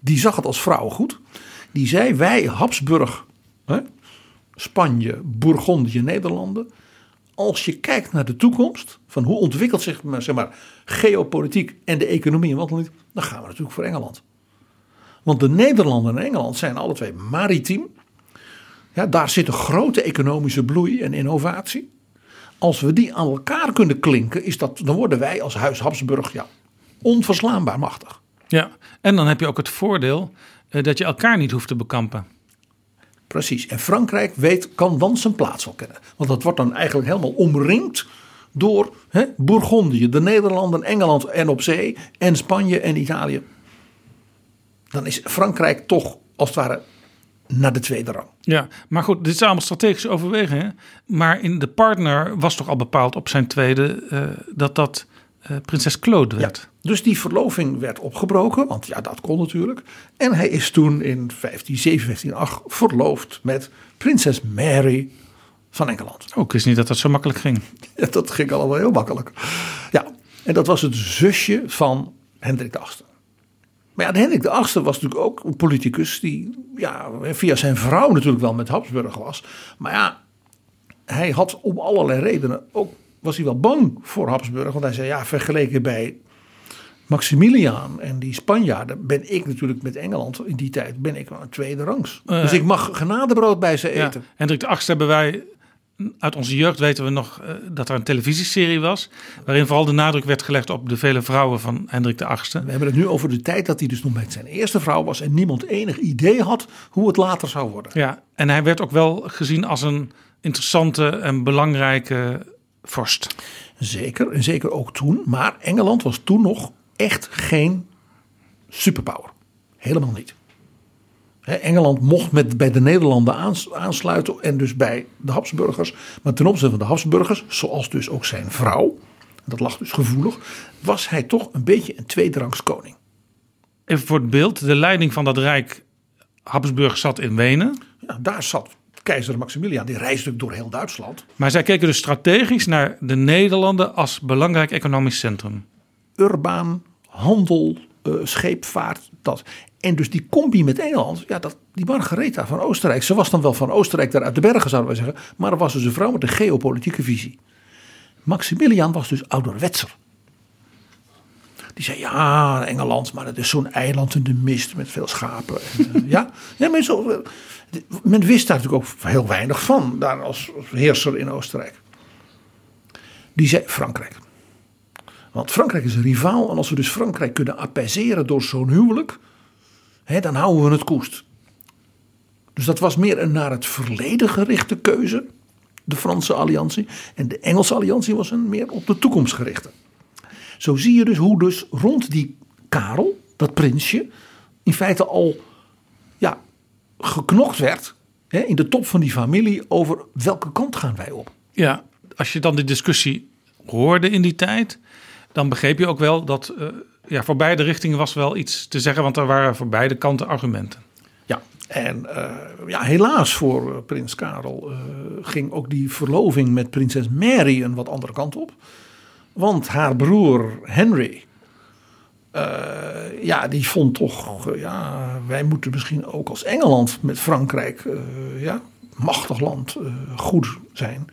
die zag het als vrouw goed. Die zei, wij Habsburg, hè, Spanje, Bourgondië, Nederlanden. Als je kijkt naar de toekomst, van hoe ontwikkelt zich zeg maar, geopolitiek en de economie en wat dan niet, dan gaan we natuurlijk voor Engeland. Want de Nederlanden en Engeland zijn alle twee maritiem. Ja, daar zit een grote economische bloei en innovatie. Als we die aan elkaar kunnen klinken, is dat, dan worden wij als Huis Habsburg ja, onverslaanbaar machtig. Ja, en dan heb je ook het voordeel eh, dat je elkaar niet hoeft te bekampen. Precies. En Frankrijk weet, kan dan zijn plaats wel kennen. Want dat wordt dan eigenlijk helemaal omringd door hè, Bourgondië, de Nederlanden, Engeland en op zee, en Spanje en Italië. Dan is Frankrijk toch als het ware naar de tweede rang. Ja, maar goed, dit zijn allemaal strategische overwegingen. Maar in de partner was toch al bepaald op zijn tweede eh, dat dat eh, prinses Claude werd. Dus die verloving werd opgebroken, want ja, dat kon natuurlijk. En hij is toen in 1507, 1508 verloofd met prinses Mary van Engeland. Oh, ik wist niet dat dat zo makkelijk ging. Ja, dat ging allemaal heel makkelijk. Ja, en dat was het zusje van Hendrik VIII. Maar ja, de Hendrik VIII was natuurlijk ook een politicus die ja, via zijn vrouw natuurlijk wel met Habsburg was. Maar ja, hij had om allerlei redenen ook, was hij wel bang voor Habsburg. Want hij zei, ja, vergeleken bij Maximiliaan en die Spanjaarden ben ik natuurlijk met Engeland in die tijd ben ik wel een tweede rangs. Eh, dus ik mag genadebrood bij ze Ja. eten. Hendrik de Achtste hebben wij, uit onze jeugd weten we nog eh, dat er een televisieserie was. Waarin vooral de nadruk werd gelegd op de vele vrouwen van Hendrik de Achtste. We hebben het nu over de tijd dat hij dus nog met zijn eerste vrouw was en niemand enig idee had hoe het later zou worden. Ja, en hij werd ook wel gezien als een interessante en belangrijke vorst. Zeker, en zeker ook toen. Maar Engeland was toen nog echt geen superpower. Helemaal niet. Engeland mocht met, bij de Nederlanden aans- aansluiten en dus bij de Habsburgers. Maar ten opzichte van de Habsburgers, zoals dus ook zijn vrouw, dat lag dus gevoelig, was hij toch een beetje een tweederangs koning. Even voor het beeld, de leiding van dat rijk Habsburg zat in Wenen. Ja, daar zat keizer Maximiliaan, die reisde door heel Duitsland. Maar zij keken dus strategisch naar de Nederlanden als belangrijk economisch centrum. urbaan, handel, eh, scheepvaart, dat. En dus die combi met Engeland, ja, dat, die Margaretha van Oostenrijk, ze was dan wel van Oostenrijk daar uit de bergen, zouden wij zeggen, maar er was dus een vrouw met een geopolitieke visie. Maximiliaan was dus ouderwetser. Die zei, ja, Engeland, maar het is zo'n eiland in de mist met veel schapen. En, eh, ja, ja men, zo, eh, men wist daar natuurlijk ook heel weinig van, daar als, als heerser in Oostenrijk. Die zei, Frankrijk. Want Frankrijk is een rivaal. En als we dus Frankrijk kunnen apaiseren door zo'n huwelijk. Hè, dan houden we het koest. Dus dat was meer een naar het verleden gerichte keuze. De Franse alliantie. En de Engelse alliantie was een meer op de toekomst gerichte. Zo zie je dus hoe dus rond die Karel, dat prinsje. In feite al ja, geknokt werd. Hè, in de top van die familie over welke kant gaan wij op. Ja, als je dan die discussie hoorde in die tijd, dan begreep je ook wel dat eh, ja, voor beide richtingen was wel iets te zeggen, want er waren voor beide kanten argumenten. Ja, en eh, ja, helaas voor eh, prins Karel ging ook die verloving met prinses Mary een wat andere kant op. Want haar broer Henry, ja, die vond toch, ja, wij moeten misschien ook als Engeland met Frankrijk, ja, machtig land, goed zijn.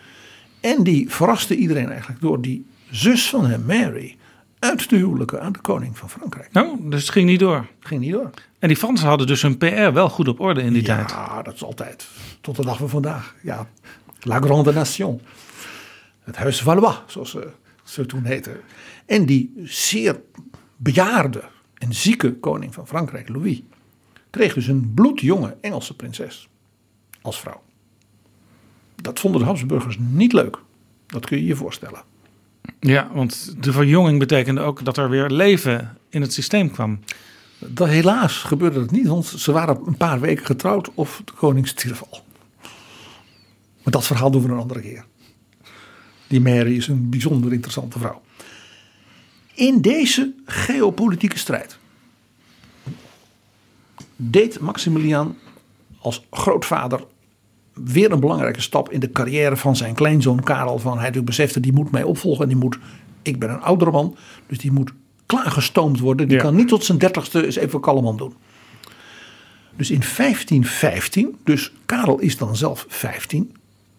En die verraste iedereen eigenlijk door die zus van hem, Mary, uit te huwelijken aan de koning van Frankrijk. Nou, dus het ging niet door. Ging niet door. En die Fransen hadden dus hun PR wel goed op orde in die tijd. Ja, dat is altijd. Tot de dag van vandaag. Ja, La Grande Nation. Het Huis Valois, zoals ze, ze toen heette. En die zeer bejaarde en zieke koning van Frankrijk, Louis, kreeg dus een bloedjonge Engelse prinses als vrouw. Dat vonden de Habsburgers niet leuk. Dat kun je je voorstellen. Ja, want de verjonging betekende ook dat er weer leven in het systeem kwam. Dat helaas gebeurde dat niet, want ze waren een paar weken getrouwd of de koning stierf al. Maar dat verhaal doen we een andere keer. Die Mary is een bijzonder interessante vrouw. In deze geopolitieke strijd deed Maximiliaan als grootvader weer een belangrijke stap in de carrière van zijn kleinzoon Karel. Van hij natuurlijk besefte, die moet mij opvolgen. En die moet, ik ben een oudere man, dus die moet klaargestoomd worden. Die Ja. kan niet tot zijn dertigste eens even kalm doen. Dus in 1515, dus Karel is dan zelf 15,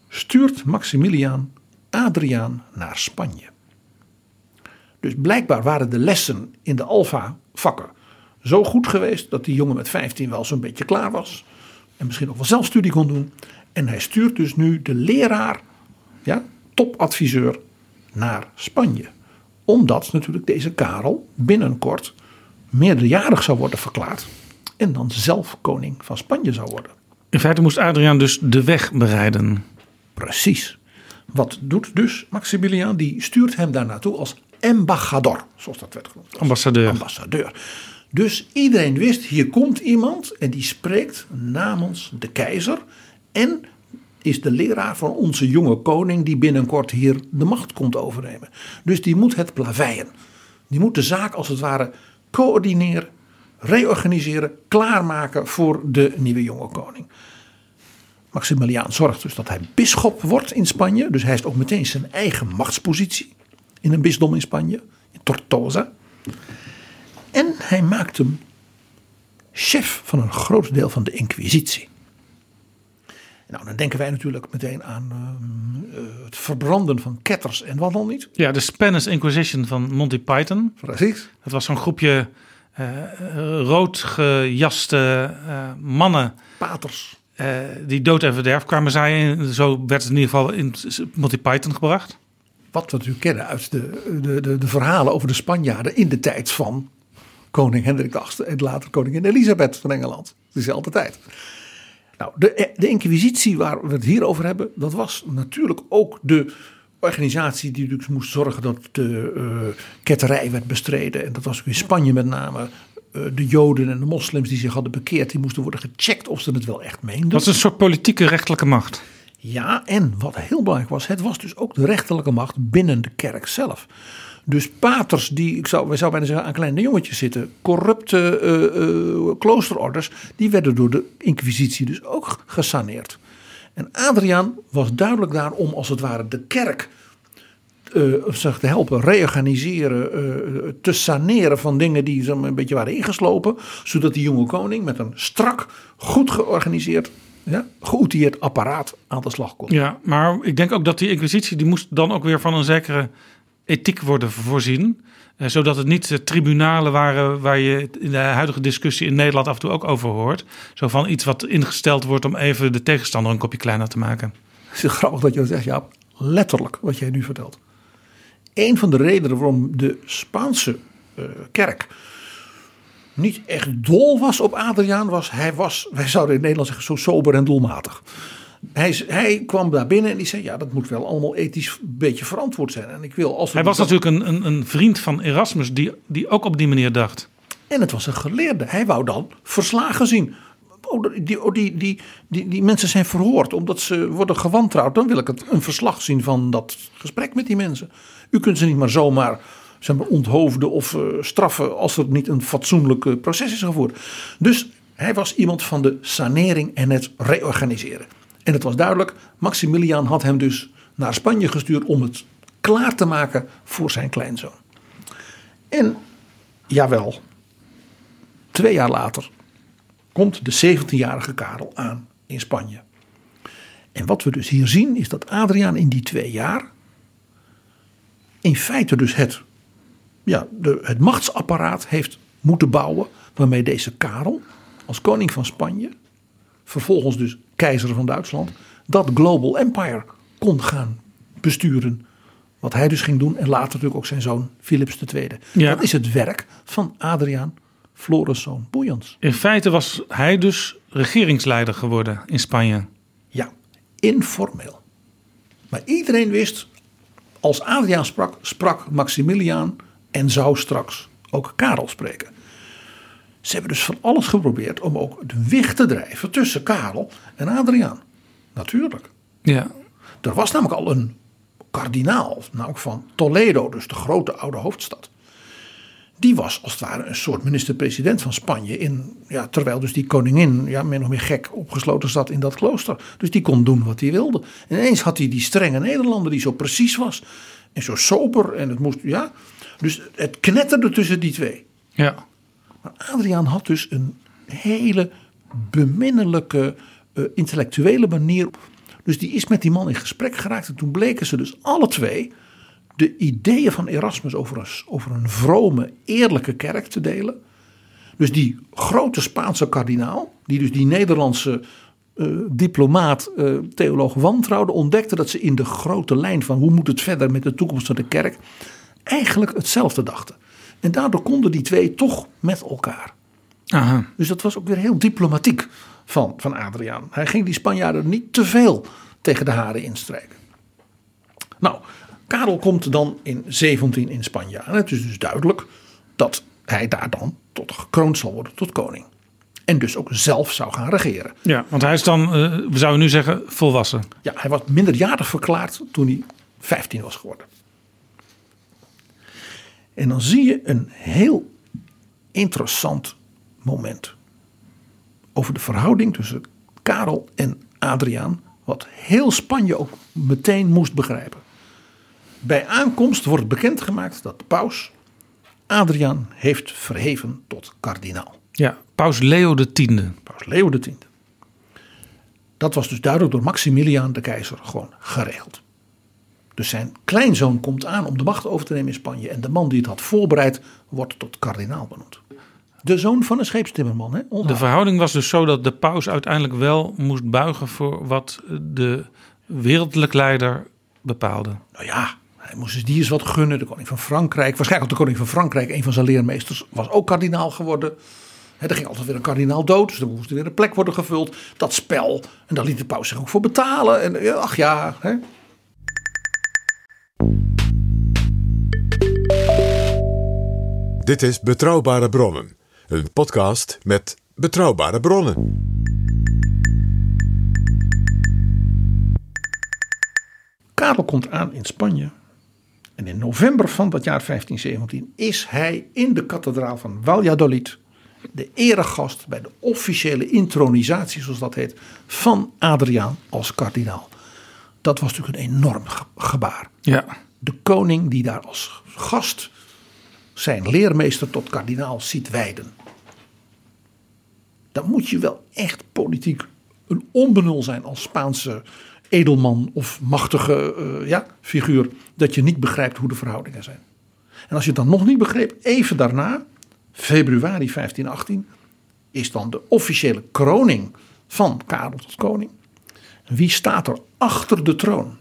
stuurt Maximiliaan Adriaan naar Spanje. Dus blijkbaar waren de lessen in de Alfa vakken zo goed geweest dat die jongen met 15 wel zo'n beetje klaar was. En misschien ook wel zelfstudie kon doen. En hij stuurt dus nu de leraar, ja, topadviseur, naar Spanje. Omdat natuurlijk deze Karel binnenkort meerderjarig zou worden verklaard. En dan zelf koning van Spanje zou worden. In feite moest Adriaan dus de weg bereiden. Precies. Wat doet dus Maximiliaan? Die stuurt hem daar naartoe als embajador, zoals dat werd genoemd. Ambassadeur. ambassadeur. Dus iedereen wist, hier komt iemand en die spreekt namens de keizer. En is de leraar van onze jonge koning die binnenkort hier de macht komt overnemen. Dus die moet het plaveien. Die moet de zaak als het ware coördineren, reorganiseren, klaarmaken voor de nieuwe jonge koning. Maximiliaan zorgt dus dat hij bisschop wordt in Spanje. Dus hij heeft ook meteen zijn eigen machtspositie in een bisdom in Spanje, in Tortosa. En hij maakt hem chef van een groot deel van de Inquisitie. Nou, dan denken wij natuurlijk meteen aan ehm, eh, het verbranden van ketters en wat dan niet. Ja, de Spanish Inquisition van Monty Python. Precies. Dat was zo'n groepje eh, eh, rood gejaste eh, mannen Paters. eh, die dood en verderf kwamen zaaien. Zo werd het in ieder geval in Monty Python gebracht. Wat we natuurlijk kennen uit de, de, de, de verhalen over de Spanjaarden in de tijd van koning Hendrik VIII en later koningin Elisabeth van Engeland. Dezelfde tijd. Nou, de, de inquisitie waar we het hier over hebben, dat was natuurlijk ook de organisatie die dus moest zorgen dat de eh, ketterij werd bestreden. En dat was ook in Spanje met name. eh, de Joden en de moslims die zich hadden bekeerd, die moesten worden gecheckt of ze het wel echt meenden. Dat is een soort politieke rechtelijke macht. Ja, en wat heel belangrijk was, het was dus ook de rechterlijke macht binnen de kerk zelf. Dus paters die, ik zou, wij zouden bijna zeggen, aan kleine jongetjes zitten, corrupte eh, eh, kloosterorders, die werden door de inquisitie dus ook gesaneerd. En Adriaan was duidelijk daar om als het ware de kerk eh, zeg, te helpen reorganiseren, eh, te saneren van dingen die zo een beetje waren ingeslopen. Zodat die jonge koning met een strak, goed georganiseerd, ja, geoutilleerd apparaat aan de slag kon. Ja, maar ik denk ook dat die inquisitie, die moest dan ook weer van een zekere ethiek worden voorzien. Eh, zodat het niet de tribunalen waren waar je in de huidige discussie in Nederland af en toe ook over hoort. Zo van iets wat ingesteld wordt om even de tegenstander een kopje kleiner te maken. Het is grappig dat je zegt, ja, letterlijk wat jij nu vertelt. Een van de redenen waarom de Spaanse eh, kerk niet echt dol was op Adriaan was, hij was, wij zouden in Nederland zeggen, zo sober en doelmatig. Hij, hij kwam daar binnen en die zei, ja, dat moet wel allemaal ethisch een beetje verantwoord zijn. En ik wil als Hij was natuurlijk een, een, een vriend van Erasmus die, die ook op die manier dacht. En het was een geleerde. Hij wou dan verslagen zien. Oh, die, oh, die, die, die, die mensen zijn verhoord omdat ze worden gewantrouwd. Dan wil ik het, een verslag zien van dat gesprek met die mensen. U kunt ze niet maar zomaar zeg maar, onthoofden of eh, straffen als er niet een fatsoenlijk eh, proces is gevoerd. Dus hij was iemand van de sanering en het reorganiseren. En het was duidelijk, Maximiliaan had hem dus naar Spanje gestuurd om het klaar te maken voor zijn kleinzoon. En jawel, Twee jaar later komt de 17-jarige Karel aan in Spanje. En wat we dus hier zien is dat Adriaan in die twee jaar in feite dus het, ja, de, het machtsapparaat heeft moeten bouwen waarmee deze Karel als koning van Spanje, vervolgens dus keizer van Duitsland, dat global empire kon gaan besturen. Wat hij dus ging doen en later natuurlijk ook zijn zoon Philips II. Ja. Dat is het werk van Adriaan Floriszoon Boeiens. In feite was hij dus regeringsleider geworden in Spanje. Ja, informeel. Maar iedereen wist, als Adriaan sprak, sprak Maximiliaan en zou straks ook Karel spreken. Ze hebben dus van alles geprobeerd om ook de wicht te drijven tussen Karel en Adriaan. Natuurlijk. Ja. Er was namelijk al een kardinaal, namelijk van Toledo, dus de grote oude hoofdstad. Die was als het ware een soort minister-president van Spanje. In, ja, terwijl dus die koningin ja, min of meer gek opgesloten zat in dat klooster. Dus die kon doen wat hij wilde. En ineens had hij die strenge Nederlander die zo precies was. En zo sober. En het moest, ja. Dus het knetterde tussen die twee. Ja. Maar Adriaan had dus een hele beminnelijke eh, intellectuele manier. Dus die is met die man in gesprek geraakt. En toen bleken ze dus alle twee de ideeën van Erasmus over een, over een vrome, eerlijke kerk te delen. Dus die grote Spaanse kardinaal, die dus die Nederlandse eh, diplomaat, eh, theoloog wantrouwde, ontdekte dat ze in de grote lijn van hoe moet het verder met de toekomst van de kerk, eigenlijk hetzelfde dachten. En daardoor konden die twee toch met elkaar. Aha. Dus dat was ook weer heel diplomatiek van, van Adriaan. Hij ging die Spanjaarden niet te veel tegen de haren instrijken. Nou, Karel komt dan in 17 in Spanje aan. Het is dus duidelijk dat hij daar dan tot gekroond zal worden tot koning. En dus ook zelf zou gaan regeren. Ja, want hij is dan, we zouden nu zeggen, volwassen. Ja, hij was minderjarig verklaard toen hij 15 was geworden. En dan zie je een heel interessant moment. Over de verhouding tussen Karel en Adriaan. Wat heel Spanje ook meteen moest begrijpen. Bij aankomst wordt bekendgemaakt dat de paus Adriaan heeft verheven tot kardinaal. Ja, paus Leo X. Paus Leo X. Dat was dus duidelijk door Maximiliaan de keizer gewoon geregeld. Dus zijn kleinzoon komt aan om de macht over te nemen in Spanje. En de man die het had voorbereid wordt tot kardinaal benoemd. De zoon van een scheepstimmerman. Hè? De verhouding was dus zo dat de paus uiteindelijk wel moest buigen voor wat de wereldlijk leider bepaalde. Nou ja, hij moest dus die eens wat gunnen. De koning van Frankrijk, waarschijnlijk ook de koning van Frankrijk, een van zijn leermeesters, was ook kardinaal geworden. Hè, er ging altijd weer een kardinaal dood, dus er moest weer een plek worden gevuld. Dat spel, en daar liet de paus zich ook voor betalen. En ja, ach ja, hè. Dit is Betrouwbare Bronnen, een podcast met betrouwbare bronnen. Karel komt aan in Spanje. En in november van dat jaar 1517 is hij in de kathedraal van Valladolid de eregast bij de officiële intronisatie, zoals dat heet, van Adriaan als kardinaal. Dat was natuurlijk een enorm ge- gebaar. Ja. De koning die daar als gast zijn leermeester tot kardinaal ziet wijden. Dan moet je wel echt politiek een onbenul zijn als Spaanse edelman of machtige eh, ja, figuur. Dat je niet begrijpt hoe de verhoudingen zijn. En als je het dan nog niet begreep, even daarna, februari 1518, is dan de officiële kroning van Karel tot koning. En wie staat er achter de troon?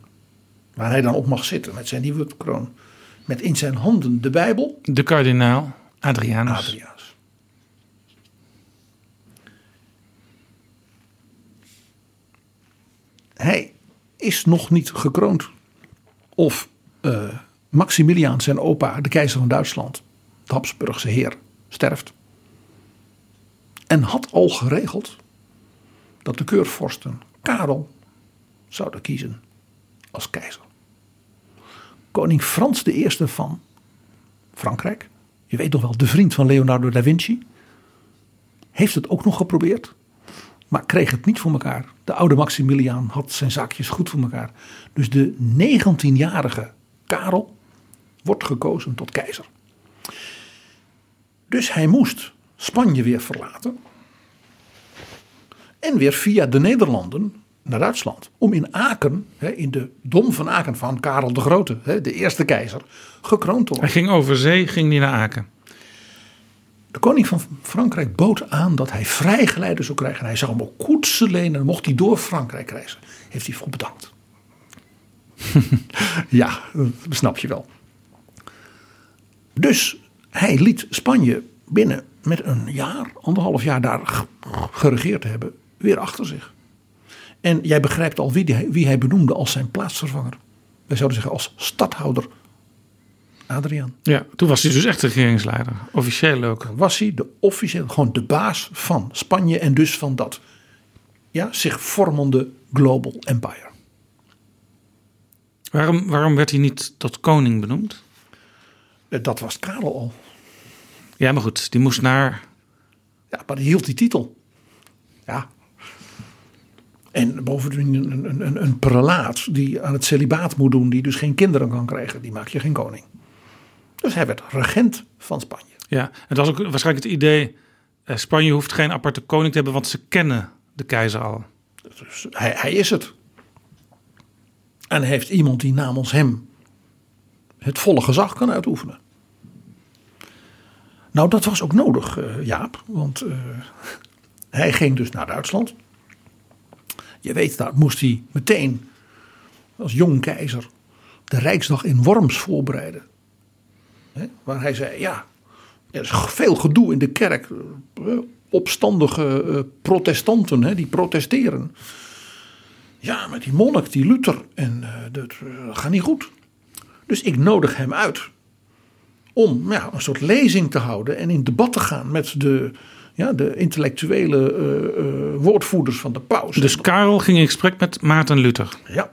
Waar hij dan op mag zitten met zijn nieuwe kroon. Met in zijn handen de Bijbel. De kardinaal Adrianus. Hij is nog niet gekroond. Of eh, Maximiliaan, zijn opa, de keizer van Duitsland, de Habsburgse heer, sterft. En had al geregeld dat de keurvorsten Karel zouden kiezen als keizer. Koning Frans I van Frankrijk, je weet nog wel, de vriend van Leonardo da Vinci, heeft het ook nog geprobeerd, maar kreeg het niet voor elkaar. De oude Maximiliaan had zijn zaakjes goed voor elkaar. Dus de 19-jarige Karel wordt gekozen tot keizer. Dus hij moest Spanje weer verlaten. En weer via de Nederlanden naar Duitsland. Om in Aken, in de dom van Aken van Karel de Grote, de eerste keizer, gekroond te worden. Hij ging over zee, ging hij naar Aken. De koning van Frankrijk bood aan dat hij vrijgeleide zou krijgen. En hij zou hem ook koetsen lenen. En mocht hij door Frankrijk reizen. Heeft hij voor bedankt. ja, dat snap je wel. Dus hij liet Spanje binnen met een jaar, anderhalf jaar daar geregeerd te hebben, weer achter zich. En jij begrijpt al wie, die, wie hij benoemde als zijn plaatsvervanger. Wij zouden zeggen als stadhouder Adriaan. Ja, toen was hij dus echt regeringsleider. Officieel ook. was hij de officieel, gewoon de baas van Spanje en dus van dat ja, zich vormende global empire. Waarom, waarom werd hij niet tot koning benoemd? Eh, Dat was Karel al. Ja, maar goed, die moest naar. Ja, maar die hield die titel. Ja. En bovendien een, een, een, een prelaat die aan het celibaat moet doen, die dus geen kinderen kan krijgen, die maak je geen koning. Dus hij werd regent van Spanje. Ja, het was ook waarschijnlijk het idee. eh, Spanje hoeft geen aparte koning te hebben, want ze kennen de keizer al. Dus hij, hij is het. En heeft iemand die namens hem het volle gezag kan uitoefenen. Nou, dat was ook nodig, eh, Jaap. Want eh, hij ging dus naar Duitsland. Je weet, daar moest hij meteen als jong keizer de Rijksdag in Worms voorbereiden. Waar hij zei, ja, er is veel gedoe in de kerk. Opstandige eh, protestanten, die protesteren. Ja, met die monnik, die Luther. En eh, dat eh, gaat niet goed. Dus ik nodig hem uit om ja, een soort lezing te houden en in debat te gaan met de, ja, de intellectuele eh, eh, woordvoerders van de paus. Dus Karel ging in gesprek met Maarten Luther. Ja,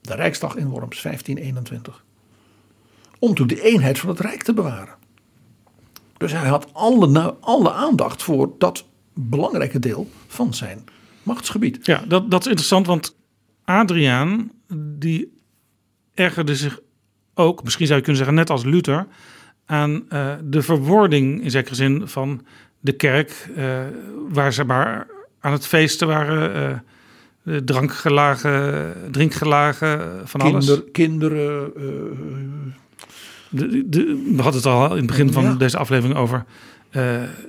de Rijksdag in Worms, 1521. Om natuurlijk de eenheid van het Rijk te bewaren. Dus hij had alle, alle aandacht voor dat belangrijke deel van zijn machtsgebied. Ja, dat, dat is interessant, want Adriaan, die ergerde zich ook, misschien zou je kunnen zeggen, net als Luther, aan eh, de verwording in zekere zin van de kerk, eh, waar ze maar aan het feesten waren, eh, eh, drankgelagen, drinkgelagen, van alles. Kinder, kinderen. eh, De, de, we hadden het al in het begin van Ja. deze aflevering over eh,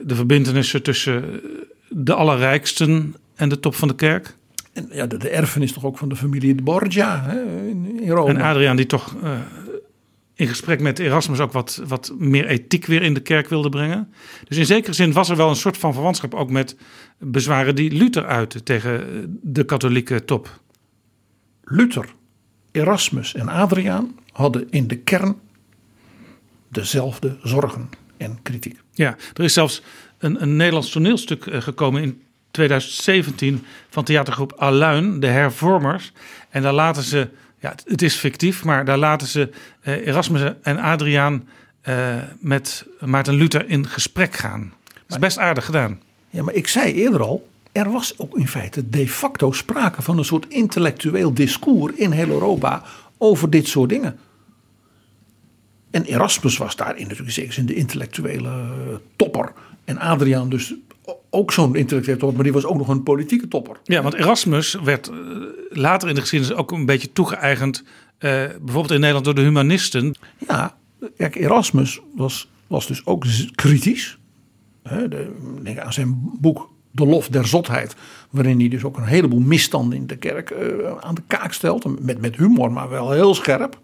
de verbindenissen tussen de allerrijksten en de top van de kerk. en ja, de, de erfenis toch ook van de familie de Borgia hè, in, in Rome. En Adriaan die toch eh, in gesprek met Erasmus ook wat, wat meer ethiek weer in de kerk wilde brengen. Dus in zekere zin was er wel een soort van verwantschap ook met bezwaren die Luther uitte tegen de katholieke top. Luther, Erasmus en Adriaan hadden in de kern dezelfde zorgen en kritiek. Ja, er is zelfs een, een Nederlands toneelstuk eh, gekomen in 2017 van theatergroep Aluin, de hervormers. En daar laten ze, ja, het- is fictief, maar daar laten ze eh, Erasmus en Adriaan eh, met Maarten Luther in gesprek gaan. Dat is best aardig gedaan. Ja, maar ik zei eerder al, er was ook in feite de facto sprake van een soort intellectueel discours in heel Europa over dit soort dingen. En Erasmus was daarin natuurlijk zeker in de intellectuele eh, topper. En Adriaan dus ook zo'n intellectuele topper, maar die was ook nog een politieke topper. Ja, want Erasmus werd eh, later in de geschiedenis ook een beetje toegeëigend, eh, bijvoorbeeld in Nederland door de humanisten. Ja, kijk, Erasmus was, was dus ook kritisch. Hè, de, denk aan zijn boek De Lof der Zotheid. Waarin hij dus ook een heleboel misstanden in de kerk eh, aan de kaak stelt. Met, met humor, maar wel heel scherp.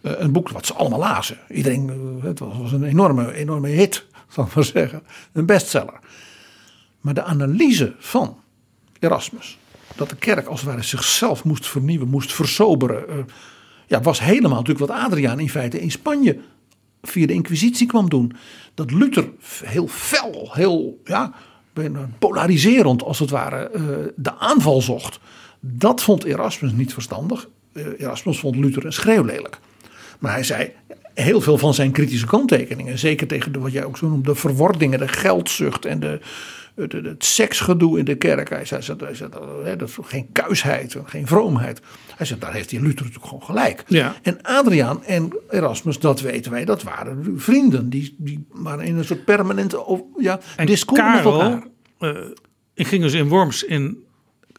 Een boek wat ze allemaal lazen. Iedereen, het was, was een enorme, enorme hit, zal ik maar zeggen. Een bestseller. Maar de analyse van Erasmus. Dat de kerk als het ware zichzelf moest vernieuwen, moest versoberen. eh, ja, was helemaal natuurlijk wat Adriaan in feite in Spanje via de Inquisitie kwam doen. Dat Luther heel fel, heel ja, polariserend als het ware eh, de aanval zocht. Dat vond Erasmus niet verstandig. Eh, Erasmus vond Luther een schreeuwlelijk. Maar hij zei heel veel van zijn kritische kanttekeningen. Zeker tegen de, wat jij ook zo noemt, de verwordingen, de geldzucht en de, het seksgedoe in de kerk. Hij zei, hij zei hè, dat is geen kuisheid, geen vroomheid. Hij zei, daar heeft die Luther natuurlijk gewoon gelijk. Ja. En Adriaan en Erasmus, dat weten wij, dat waren vrienden. Die, die waren in een soort permanente ja, En discours Karel eh, ik ging dus in Worms in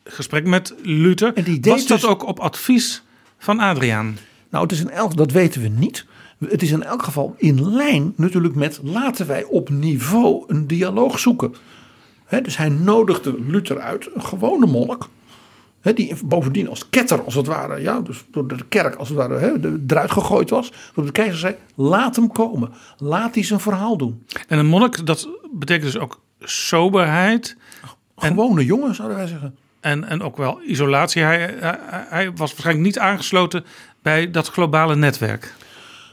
gesprek met Luther. En die deed Was dat dus- ook op advies van Adriaan? Nou, het is in elk, dat weten we niet. Het is in elk geval in lijn natuurlijk met laten wij op niveau een dialoog zoeken. Dus hij nodigde Luther uit, een gewone monnik. Die bovendien als ketter, als het ware, ja, dus door de kerk als het ware de- eruit gegooid was. Dat de keizer zei: laat hem komen, laat hij zijn verhaal doen. En een monnik, dat betekent dus ook soberheid Gewone jongen, zouden wij zeggen. en, en ook wel isolatie. Hij, hij, hij was waarschijnlijk niet aangesloten bij dat globale netwerk.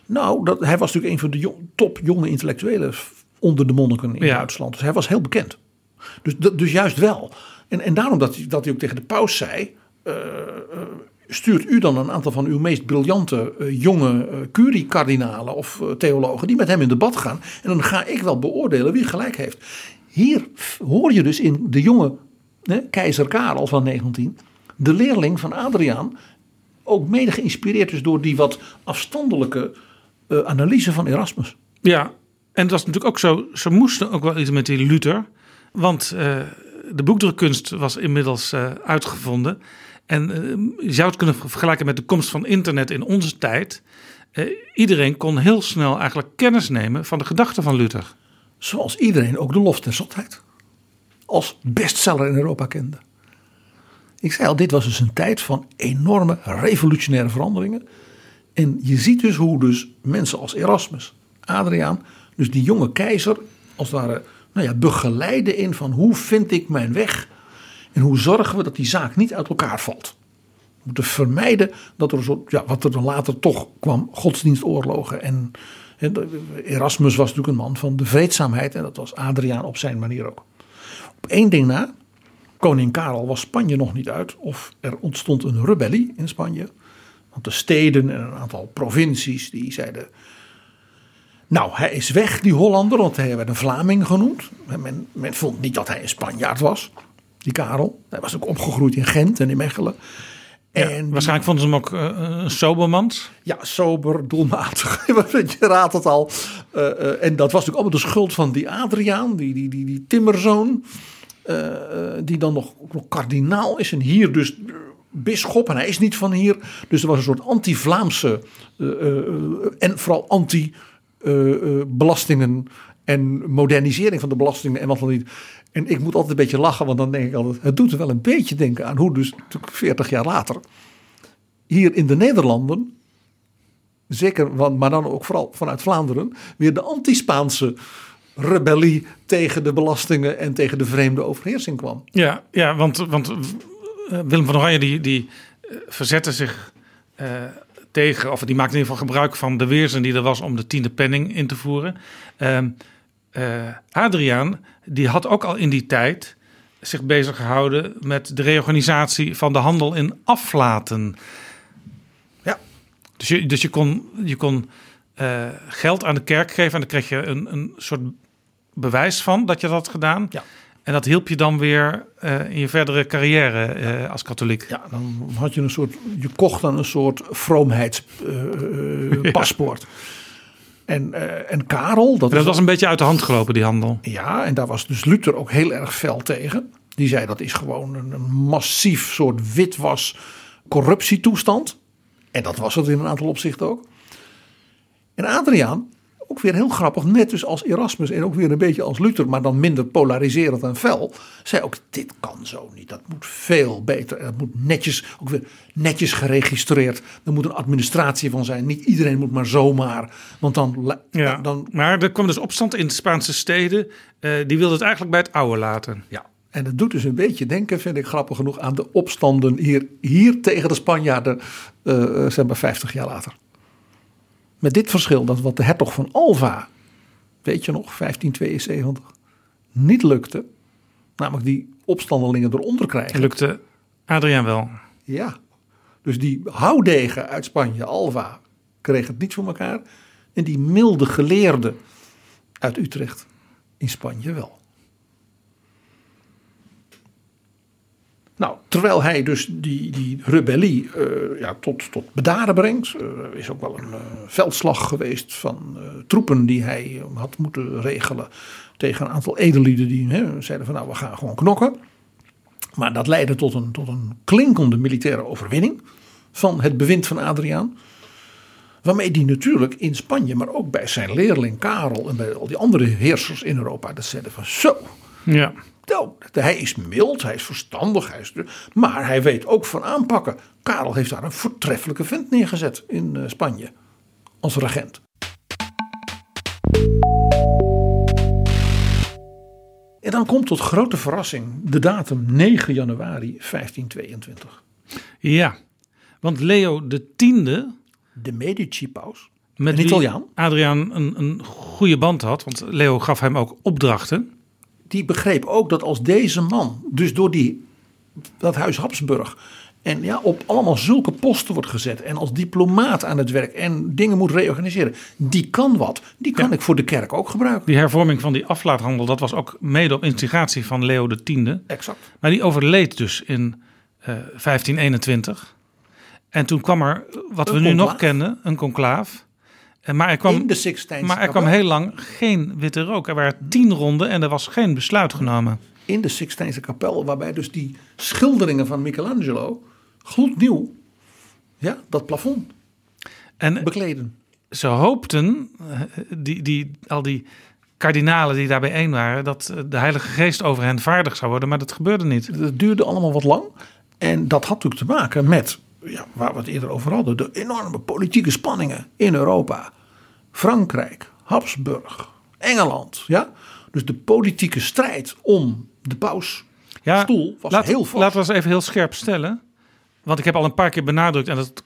Nou, dat, hij was natuurlijk een van de jong- top jonge intellectuelen onder de monniken in Ja. Duitsland. Dus hij was heel bekend. Dus, dus juist wel. En, en daarom dat hij, dat hij ook tegen de paus zei... eh, eh, stuurt u dan een aantal van uw meest briljante eh, jonge curie-kardinalen of theologen... die met hem in debat gaan. En dan ga ik wel beoordelen wie gelijk heeft. Hier hoor je dus in de jonge keizer Karel van 19... de leerling van Adriaan ook mede geïnspireerd dus door die wat afstandelijke analyse van Erasmus. Ja, en dat was natuurlijk ook zo. Ze moesten ook wel iets met die Luther. Want eh, de boekdrukkunst was inmiddels eh, uitgevonden. En eh, je zou het kunnen vergelijken met de komst van internet in onze tijd. Iedereen kon heel snel eigenlijk kennis nemen van de gedachten van Luther. Zoals iedereen ook de lof der zotheid als bestseller in Europa kende. Ik zei al, dit was dus een tijd van enorme revolutionaire veranderingen. En je ziet dus hoe dus mensen als Erasmus, Adriaan, dus die jonge keizer, als het ware, nou ja, begeleiden in van hoe vind ik mijn weg en hoe zorgen we dat die zaak niet uit elkaar valt. We moeten vermijden dat er een ja, wat er dan later toch kwam, godsdienstoorlogen. En, en Erasmus was natuurlijk een man van de vreedzaamheid en dat was Adriaan op zijn manier ook. Op één ding na, koning Karel was Spanje nog niet uit of er ontstond een rebellie in Spanje. Want de steden en een aantal provincies die zeiden... Nou, hij is weg, die Hollander, want hij werd een Vlaming genoemd. Men, men vond niet dat hij een Spanjaard was, die Karel. Hij was ook opgegroeid in Gent en in Mechelen. En Waarschijnlijk vonden ze hem ook eh, een sobermans. ja, sober, doelmatig. Je raadt het al. Eh, eh, en dat was natuurlijk allemaal de schuld van die Adriaan, die, die, die, die timmerzoon. eh, eh, die dan nog, nog kardinaal is. En hier dus eh, bisschop. En hij is niet van hier. Dus er was een soort anti-Vlaamse eh, eh, en vooral anti-belastingen en modernisering van de belastingen en wat dan niet. En ik moet altijd een beetje lachen, want dan denk ik altijd, het doet wel een beetje denken aan hoe dus natuurlijk 40 jaar later hier in de Nederlanden, zeker, want- maar dan ook vooral vanuit Vlaanderen, weer de anti-Spaanse rebellie tegen de belastingen en tegen de vreemde overheersing kwam. Ja, ja want, want eh, Willem van Oranje die, die eh, verzette zich eh, tegen, of die maakte in ieder geval gebruik van de weerzin die er was om de tiende penning in te voeren. Eh, Adriaan, die had ook al in die tijd zich bezig gehouden met de reorganisatie van de handel in aflaten. Ja. Dus je, dus je kon, je kon eh, geld aan de kerk geven en dan kreeg je een, een soort bewijs van dat je dat had gedaan. Ja. En dat hielp je dan weer eh, in je verdere carrière eh, als katholiek. Ja, dan had je een soort, je kocht dan een soort vroomheidspaspoort. En, eh, en Karel, dat, Dat was een beetje uit de hand gelopen, die handel. Ja, en daar was dus Luther ook heel erg fel tegen. Die zei dat is gewoon een, een massief soort witwas corruptietoestand. En dat was het in een aantal opzichten ook. En Adriaan, ook weer heel grappig, net dus als Erasmus en ook weer een beetje als Luther, maar dan minder polariserend en fel, zei ook dit kan zo niet. Dat moet veel beter. En dat moet netjes, ook weer netjes geregistreerd. Er moet een administratie van zijn. Niet iedereen moet maar zomaar. Want dan, Ja. dan Maar er kwam dus opstand in de Spaanse steden. eh, die wilden het eigenlijk bij het oude laten. Ja, en het doet dus een beetje denken, vind ik grappig genoeg, aan de opstanden hier, hier tegen de Spanjaarden, eh, zeg maar 50 jaar later. Met dit verschil dat wat de hertog van Alva, weet je nog, 1572, niet lukte, namelijk die opstandelingen eronder krijgen. Lukte Adriaan wel. Ja, dus die houdegen uit Spanje, Alva, kreeg het niet voor elkaar. En die milde geleerde uit Utrecht in Spanje wel. Nou, terwijl hij dus die, die rebellie eh, ja, tot, tot bedaren brengt. Er is ook wel een eh, veldslag geweest van eh, troepen die hij eh, had moeten regelen. Tegen een aantal edellieden die zeiden van nou we gaan gewoon knokken. Maar dat leidde tot een, tot een klinkende militaire overwinning van het bewind van Adriaan. Waarmee die natuurlijk in Spanje, maar ook bij zijn leerling Karel en bij al die andere heersers in Europa, dat zeiden van zo, Ja. Nou, hij is mild, hij is verstandig, hij is, maar hij weet ook van aanpakken. Karel heeft daar een voortreffelijke vent neergezet in eh, Spanje als regent. En dan komt tot grote verrassing de datum 9 januari 1522. ja, want Leo de tiende, De Medici-paus, met Een wie Italiaan. Adriaan een, een goede band had, want Leo gaf hem ook opdrachten. Die begreep ook dat als deze man, dus door die, dat huis Habsburg, en ja, op allemaal zulke posten wordt gezet en als diplomaat aan het werk en dingen moet reorganiseren, die kan wat. Die kan Ja. ik voor de kerk ook gebruiken. Die hervorming van die aflaathandel, dat was ook mede op instigatie van Leo de tiende. Exact. Maar die overleed dus in eh, 1521. En toen kwam er, wat Een we nu nog kennen, een conclaaf. En Maar er kwam, In de Sixtijnse maar er kwam heel lang geen witte rook. Er waren tien ronden en er was geen besluit genomen. In de Sixtijnse kapel, waarbij dus die schilderingen van Michelangelo gloednieuw, ja, dat plafond En bekleden. ze hoopten, eh, die, die, al die kardinalen die daar bijeen waren, dat eh, de Heilige Geest over hen vaardig zou worden. Maar dat gebeurde niet. Het duurde allemaal wat lang. En dat had natuurlijk te maken met, ja, waar we het eerder over hadden, de enorme politieke spanningen in Europa. Frankrijk, Habsburg, Engeland. Ja? Dus de politieke strijd om de paus Ja, stoel was laat, heel vast. Laten we eens even heel scherp stellen. Want ik heb al een paar keer benadrukt, en dat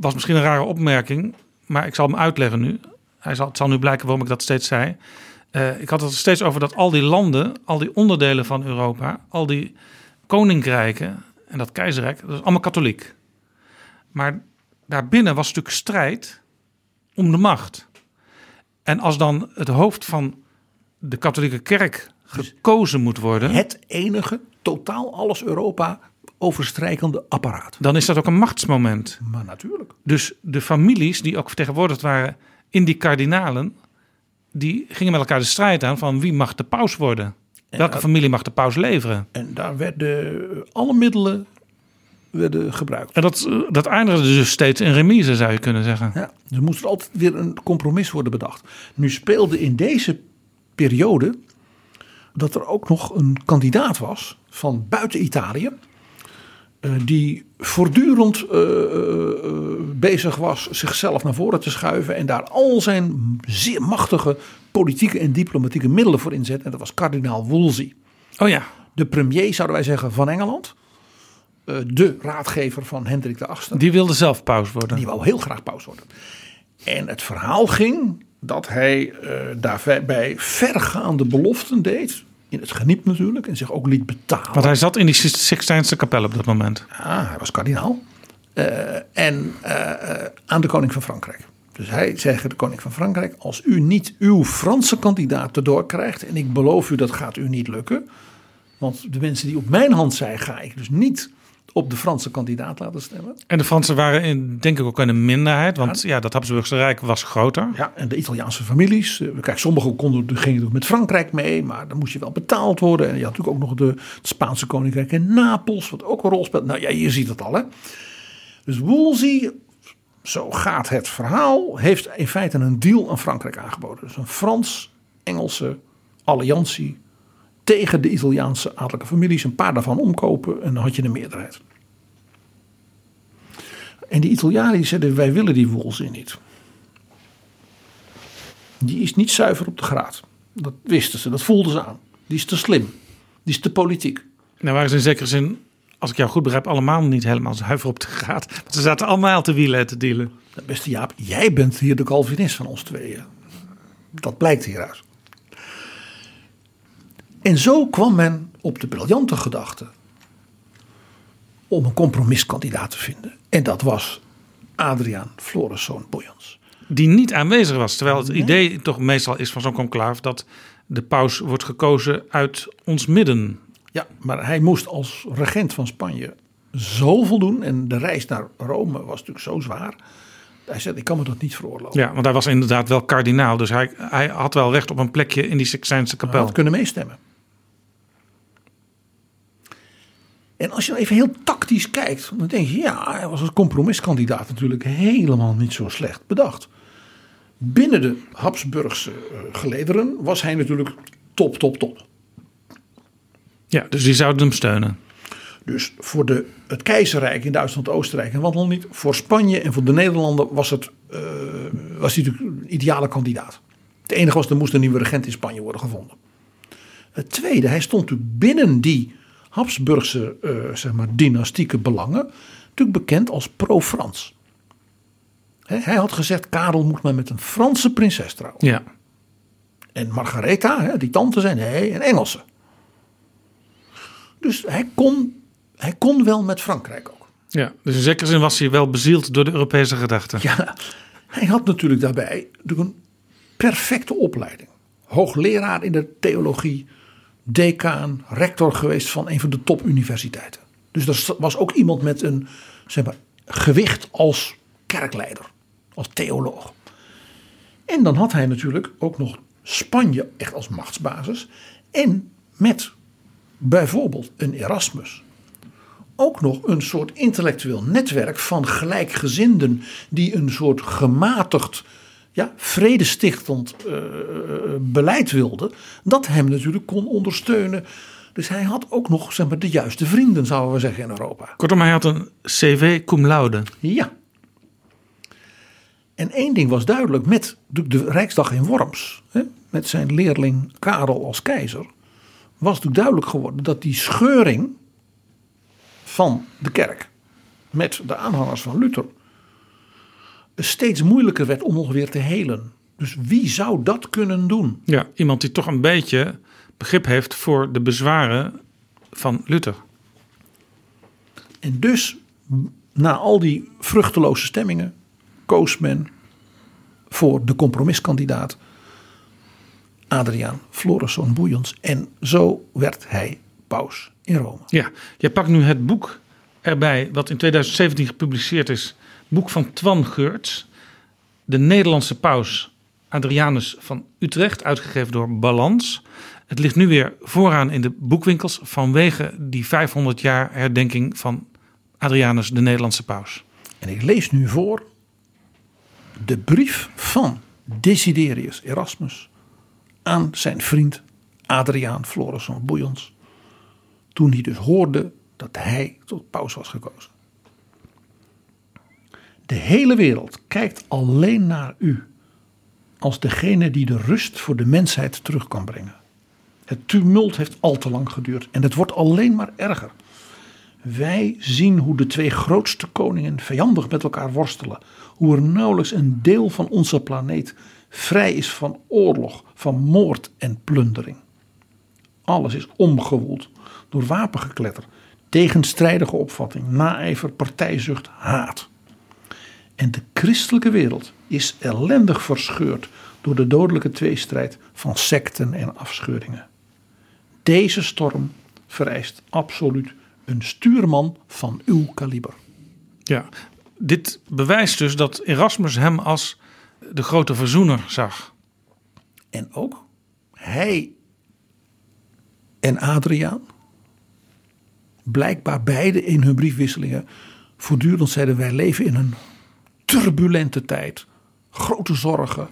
was misschien een rare opmerking, maar ik zal hem uitleggen nu. Hij zal, het zal nu blijken waarom ik dat steeds zei. Eh, ik had het steeds over dat al die landen, al die onderdelen van Europa, al die koninkrijken en dat keizerrijk, dat is allemaal katholiek. Maar daarbinnen was natuurlijk strijd om de macht. En als dan het hoofd van de katholieke kerk gekozen moet worden, Het enige, totaal alles Europa overstrijkende apparaat. dan is dat ook een machtsmoment. Maar natuurlijk. Dus de families die ook vertegenwoordigd waren in die kardinalen, die gingen met elkaar de strijd aan van wie mag de paus worden. Welke familie mag de paus leveren? En daar werden alle middelen werden gebruikt. En dat, eh, dat eindigde dus steeds in remise, zou je kunnen zeggen. Ja, dus er moest er altijd weer een compromis worden bedacht. Nu speelde in deze periode dat er ook nog een kandidaat was van buiten Italië. eh, die voortdurend eh, bezig was zichzelf naar voren te schuiven. En daar al zijn zeer machtige politieke en diplomatieke middelen voor inzet. En dat was kardinaal Wolsey. Oh ja, De premier, zouden wij zeggen, van Engeland. Eh, de raadgever van Hendrik VIII. die wilde zelf paus worden. Die wou heel graag paus worden. En het verhaal ging dat hij eh, daarbij vergaande beloften deed. In het geniep natuurlijk. En zich ook liet betalen. Want hij zat in die Sixtijnse kapel op dat moment. Ah, hij was kardinaal. Eh, en aan de koning van Frankrijk. Dus hij zei tegen de koning van Frankrijk: Als u niet uw Franse kandidaat erdoor krijgt. en ik beloof u dat gaat u niet lukken. Want de mensen die op mijn hand zijn, ga ik dus niet op de Franse kandidaat laten stemmen. En de Fransen waren in, denk ik ook in een minderheid. Want ja, dat Habsburgse Rijk was groter. Ja, en de Italiaanse families. eh, Kijk, sommigen konden, gingen met Frankrijk mee, maar dan moest je wel betaald worden. En je had natuurlijk ook nog de, het Spaanse koninkrijk in Napels, wat ook een rol speelt. Nou ja, je ziet het al hè. Dus Wolsey, zo gaat het verhaal, heeft in feite een deal aan Frankrijk aangeboden. Dus een Frans-Engelse alliantie tegen de Italiaanse adellijke families. Een paar daarvan omkopen en dan had je een meerderheid. En die Italianen zeiden, wij willen die Wolsey niet. Die is niet zuiver op de graad. Dat wisten ze, dat voelden ze aan. Die is te slim. Die is te politiek. Nou waren ze in zekere zin, als ik jou goed begrijp, allemaal niet helemaal zuiver op de graad. Want ze zaten allemaal te wielen en te dealen. Nou, Beste Jaap, jij bent hier de Calvinist van ons tweeën. Dat blijkt hieruit. En zo kwam men op de briljante gedachte om een compromiskandidaat te vinden. En dat was Adriaan Floriszoon Boyens. Die niet aanwezig was. Terwijl het idee toch meestal is van zo'n conclave dat de paus wordt gekozen uit ons midden. Ja, maar hij moest als regent van Spanje zoveel doen. En de reis naar Rome was natuurlijk zo zwaar. Hij zei, ik kan me dat niet veroorloven. Ja, want hij was inderdaad wel kardinaal. Dus hij, hij had wel recht op een plekje in die Sixtijnse Hij kapel. had kunnen meestemmen. En als je dan even heel tactisch kijkt, dan denk je, ja, hij was als compromiskandidaat natuurlijk helemaal niet zo slecht bedacht. Binnen de Habsburgse eh, gelederen was hij natuurlijk top, top, top. Ja, dus die zouden hem steunen. Dus voor de, het keizerrijk in Duitsland, Oostenrijk en wat dan niet. Voor Spanje en voor de Nederlanden was, het, eh, was hij natuurlijk een ideale kandidaat. Het enige was, er moest een nieuwe regent in Spanje worden gevonden. Het tweede, hij stond natuurlijk binnen die Habsburgse eh, zeg maar, dynastieke belangen. Natuurlijk bekend als pro-Frans. Hij had gezegd, Karel moet maar met een Franse prinses trouwen. Ja. En Margaretha, hè, die tante zijn, nee, een Engelse. Dus hij kon, hij kon wel met Frankrijk ook. ja. Dus in zekere zin was hij wel bezield door de Europese gedachte. Ja, hij had natuurlijk daarbij een perfecte opleiding. Hoogleraar in de theologie, decaan, rector geweest van een van de topuniversiteiten. Dus dat was ook iemand met een zeg maar, gewicht als kerkleider, als theoloog. En dan had hij natuurlijk ook nog Spanje echt als machtsbasis. En met bijvoorbeeld een Erasmus ook nog een soort intellectueel netwerk van gelijkgezinden die een soort gematigd, ja, vredestichtend eh, beleid wilden, dat hem natuurlijk kon ondersteunen. Dus hij had ook nog zeg maar, de juiste vrienden, zouden we zeggen, in Europa. Kortom, hij had een CV cum laude. Ja. En één ding was duidelijk met de, de Rijksdag in Worms, hè, met zijn leerling Karel als keizer, was natuurlijk duidelijk geworden dat die scheuring van de kerk met de aanhangers van Luther steeds moeilijker werd om nog weer te helen. Dus wie zou dat kunnen doen? Ja, iemand die toch een beetje begrip heeft voor de bezwaren van Luther. En dus, na al die vruchteloze stemmingen, koos men voor de compromiskandidaat Adriaan Floriszoon Boeiens. En zo werd hij paus in Rome. Ja, jij pakt nu het boek erbij, wat in 2017 gepubliceerd is. Boek van Twan Geurts. De Nederlandse paus Adrianus van Utrecht, uitgegeven door Balans. Het ligt nu weer vooraan in de boekwinkels vanwege die 500 jaar herdenking van Adrianus, de Nederlandse paus. En ik lees nu voor de brief van Desiderius Erasmus aan zijn vriend Adriaan Floris van Boeions. Toen hij dus hoorde dat hij tot paus was gekozen. De hele wereld kijkt alleen naar u als degene die de rust voor de mensheid terug kan brengen. Het tumult heeft al te lang geduurd en het wordt alleen maar erger. Wij zien hoe de twee grootste koningen vijandig met elkaar worstelen. Hoe er nauwelijks een deel van onze planeet vrij is van oorlog, van moord en plundering. Alles is omgewoeld door wapengekletter, tegenstrijdige opvatting, naijver, partijzucht, haat. En de christelijke wereld is ellendig verscheurd door de dodelijke tweestrijd van secten en afscheuringen. Deze storm vereist absoluut een stuurman van uw kaliber. Ja, dit bewijst dus dat Erasmus hem als de grote verzoener zag. En ook hij en Adriaan, blijkbaar beide in hun briefwisselingen, voortdurend zeiden wij leven in een turbulente tijd. Grote zorgen,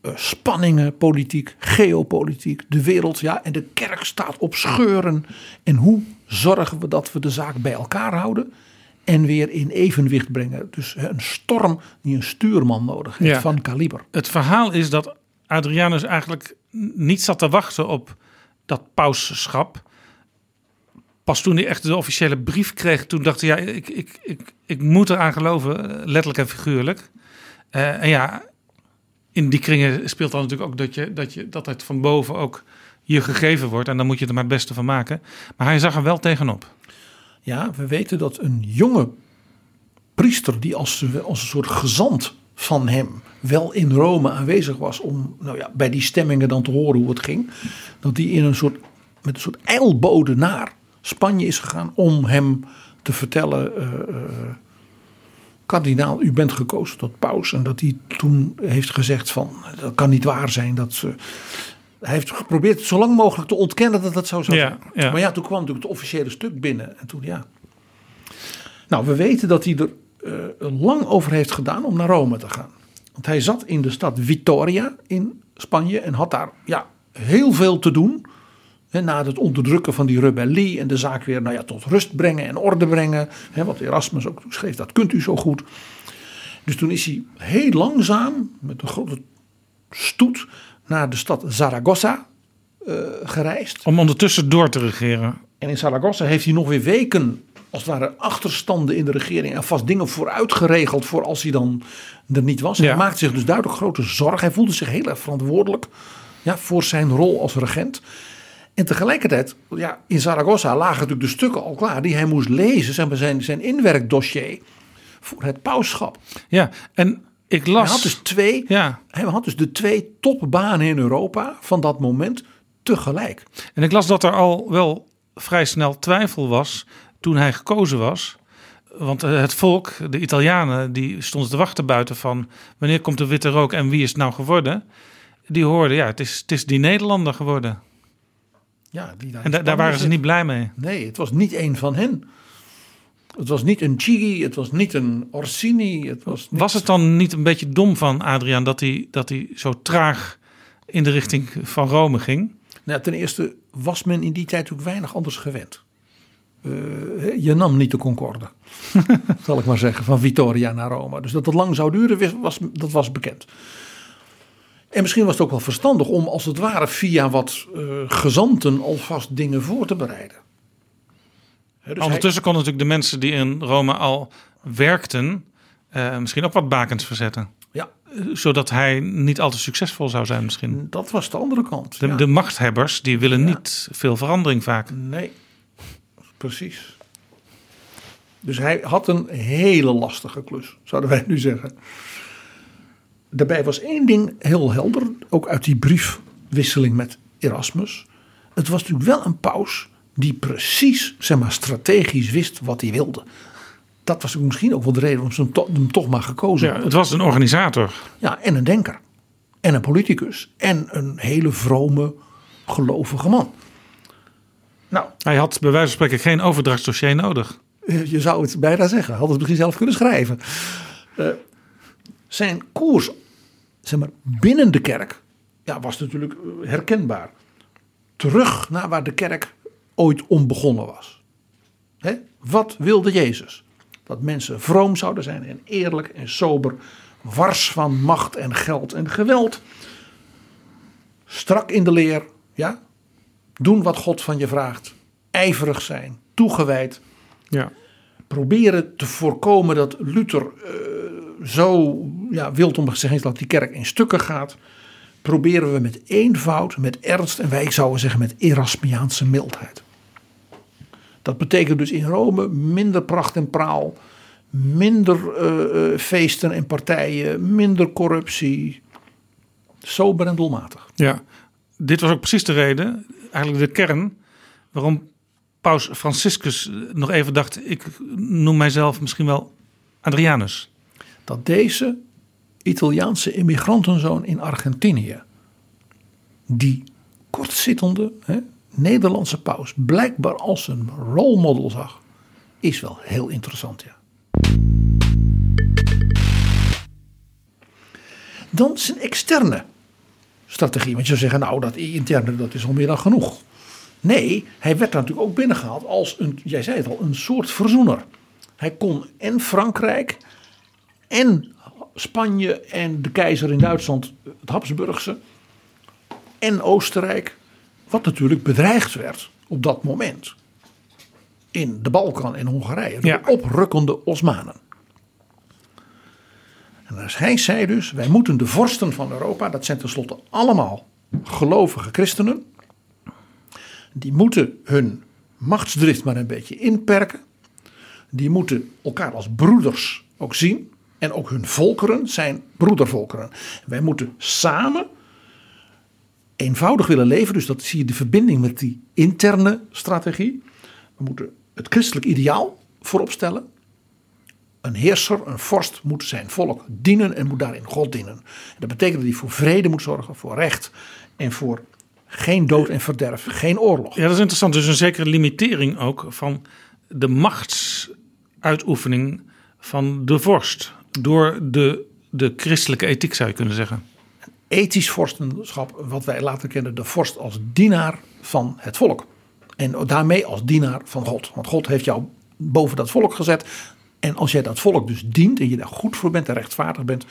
eh, spanningen, politiek, geopolitiek, de wereld, ja, en de kerk staat op scheuren. En hoe zorgen we dat we de zaak bij elkaar houden en weer in evenwicht brengen? Dus een storm die een stuurman nodig heeft Ja. van kaliber. Het verhaal is dat Adrianus eigenlijk niet zat te wachten op dat pausschap. Pas toen hij echt de officiële brief kreeg, toen dacht hij, ja, ik, ik, ik, ik moet eraan geloven, letterlijk en figuurlijk. Eh, en ja, in die kringen speelt dan natuurlijk ook dat, je, dat, je, dat het van boven ook je gegeven wordt. En dan moet je er maar het beste van maken. Maar hij zag er wel tegenop. Ja, we weten dat een jonge priester die als, als een soort gezant van hem wel in Rome aanwezig was om nou ja, bij die stemmingen dan te horen hoe het ging, dat die in een soort, met een soort eilbode naar Spanje is gegaan om hem te vertellen, eh, eh, kardinaal, u bent gekozen tot paus. En dat hij toen heeft gezegd van, dat kan niet waar zijn, dat ze... Hij heeft geprobeerd zo lang mogelijk te ontkennen dat dat zo zou zijn. ja. Maar ja, toen kwam natuurlijk het officiële stuk binnen. En toen, ja. Nou, we weten dat hij er eh, lang over heeft gedaan om naar Rome te gaan. Want hij zat in de stad Vitoria in Spanje en had daar ja, heel veel te doen. Na het onderdrukken van die rebellie en de zaak weer nou ja, tot rust brengen en orde brengen. Hè, wat Erasmus ook schreef, dat kunt u zo goed. Dus toen is hij heel langzaam met een grote stoet naar de stad Zaragoza eh, gereisd. Om ondertussen door te regeren. En in Zaragoza heeft hij nog weer weken, als het ware, achterstanden in de regering. En vast dingen vooruit geregeld voor als hij dan er niet was. Ja. Hij maakte zich dus duidelijk grote zorgen. Hij voelde zich heel erg verantwoordelijk ja, voor zijn rol als regent. En tegelijkertijd, ja, in Zaragoza lagen natuurlijk de stukken al klaar die hij moest lezen. Zeg maar zijn, zijn inwerkdossier voor het pauschap. Ja, en ik Hij las... had dus twee, Ja, hij had dus de twee topbanen in Europa van dat moment tegelijk. En ik las dat er al wel vrij snel twijfel was toen hij gekozen was. Want eh, het volk, de Italianen, die stonden te wachten buiten van wanneer komt de witte rook en wie is het nou geworden? Die hoorden, ja, het is, het is die Nederlander geworden. Ja, die daar En da- daar waren ze zit. niet blij mee. Nee, het was niet een van hen. Het was niet een Chigi, het was niet een Orsini. Het was, niet- Was het dan niet een beetje dom van Adriaan dat hij, dat hij zo traag in de richting van Rome ging? Nou, ten eerste was men in die tijd ook weinig anders gewend. Eh, je nam niet de Concorde, zal ik maar zeggen, van Vittoria naar Rome. Dus dat het lang zou duren, was, dat was bekend. En misschien was het ook wel verstandig om als het ware via wat eh, gezanten alvast dingen voor te bereiden. Hè, dus Ondertussen konden natuurlijk de mensen die in Rome al werkten, eh, misschien ook wat bakens verzetten. ja, Eh, Zodat hij niet al te succesvol zou zijn misschien. dat was de andere kant. De, ja. de machthebbers die willen niet veel verandering vaak. Nee, precies. Dus hij had een hele lastige klus, zouden wij nu zeggen. Daarbij was één ding heel helder, ook uit die briefwisseling met Erasmus. Het was natuurlijk wel een paus die precies, zeg maar, strategisch wist wat hij wilde. Dat was misschien ook wel de reden waarom ze hem, to- hem toch maar gekozen Ja, het was een organisator. Ja, en een denker. En een politicus. En een hele vrome, gelovige man. Nou, Hij had bij wijze van spreken geen overdrachtsdossier nodig. je zou het bijna zeggen. Had het misschien zelf kunnen schrijven. Eh, zijn koers zeg maar, binnen de kerk ja, was natuurlijk eh, herkenbaar. Terug naar waar de kerk ooit om begonnen was. Hè? Wat wilde Jezus? Dat mensen vroom zouden zijn en eerlijk en sober. Wars van macht en geld en geweld. Strak in de leer. Ja? Doen wat God van je vraagt. Ijverig zijn. Toegewijd Ja. proberen te voorkomen dat Luther eh, zo ja, wild om gezegd dat die kerk in stukken gaat. Proberen we met eenvoud, met ernst en wij zouden zeggen met Erasmiaanse mildheid. Dat betekent dus in Rome minder pracht en praal, minder eh, eh, feesten en partijen, minder corruptie. Sober en doelmatig. Ja, dit was ook precies de reden, eigenlijk de kern, waarom Paus Franciscus nog even dacht: ik noem mijzelf misschien wel Adrianus. Dat deze Italiaanse immigrantenzoon in Argentinië, die kortzittende hè, Nederlandse paus blijkbaar als een role model zag, is wel heel interessant. Ja. Dan zijn externe strategie. Want je zou zeggen, nou, dat interne dat is al meer dan genoeg. Nee, hij werd natuurlijk ook binnengehaald als een, jij zei het al, een soort verzoener. Hij kon en Frankrijk en Spanje en de keizer in Duitsland, het Habsburgse, en Oostenrijk, wat natuurlijk bedreigd werd op dat moment. In de Balkan en Hongarije, door Ja. oprukkende Osmanen. En als hij zei dus, wij moeten de vorsten van Europa, dat zijn tenslotte allemaal gelovige christenen, die moeten hun machtsdrift maar een beetje inperken. Die moeten elkaar als broeders ook zien. En ook hun volkeren zijn broedervolkeren. Wij moeten samen eenvoudig willen leven. Dus dat zie je de verbinding met die interne strategie. We moeten het christelijk ideaal voorop stellen. Een heerser, een vorst moet zijn volk dienen en moet daarin God dienen. Dat betekent dat hij voor vrede moet zorgen, voor recht en voor geen dood en verderf, geen oorlog. Ja, dat is interessant. Dus een zekere limitering ook van de machtsuitoefening van de vorst. Door de, de christelijke ethiek zou je kunnen zeggen. ethisch vorstenschap, wat wij later kennen, de vorst als dienaar van het volk. En daarmee als dienaar van God. Want God heeft jou boven dat volk gezet. En als jij dat volk dus dient en je daar goed voor bent en rechtvaardig bent,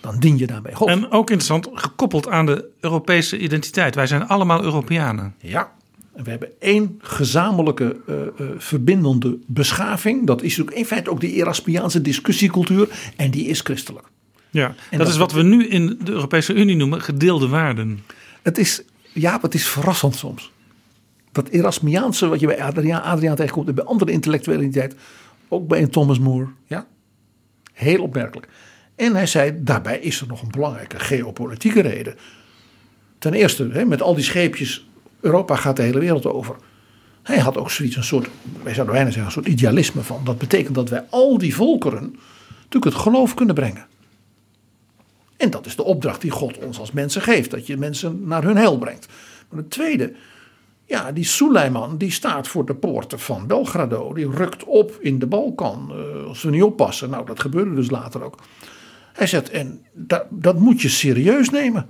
dan dien je daarmee God. En ook interessant, gekoppeld aan de Europese identiteit. Wij zijn allemaal Europeanen. Ja, en we hebben één gezamenlijke eh, eh, verbindende beschaving. Dat is ook in feite ook die Eraspiaanse discussiecultuur. En die is christelijk. Ja, dat, dat is wat we nu in de Europese Unie noemen gedeelde waarden. Het is, ja, het is verrassend soms. Dat Erasmiaanse, wat je bij Adriaan, Adriaan tegenkomt en bij andere intellectuele identiteit, ook bij een Thomas More, ja, heel opmerkelijk. En hij zei, daarbij is er nog een belangrijke geopolitieke reden. Ten eerste, hè, met al die scheepjes, Europa gaat de hele wereld over. Hij had ook zoiets, een soort, wij zouden bijna zeggen, een soort idealisme van. Dat betekent dat wij al die volkeren natuurlijk het geloof kunnen brengen. En dat is de opdracht die God ons als mensen geeft. Dat je mensen naar hun heil brengt. Maar het tweede, ja, die Suleiman die staat voor de poorten van Belgrado. Die rukt op in de Balkan. eh, als we niet oppassen. Nou, dat gebeurde dus later ook. Hij zegt, en dat, dat moet je serieus nemen.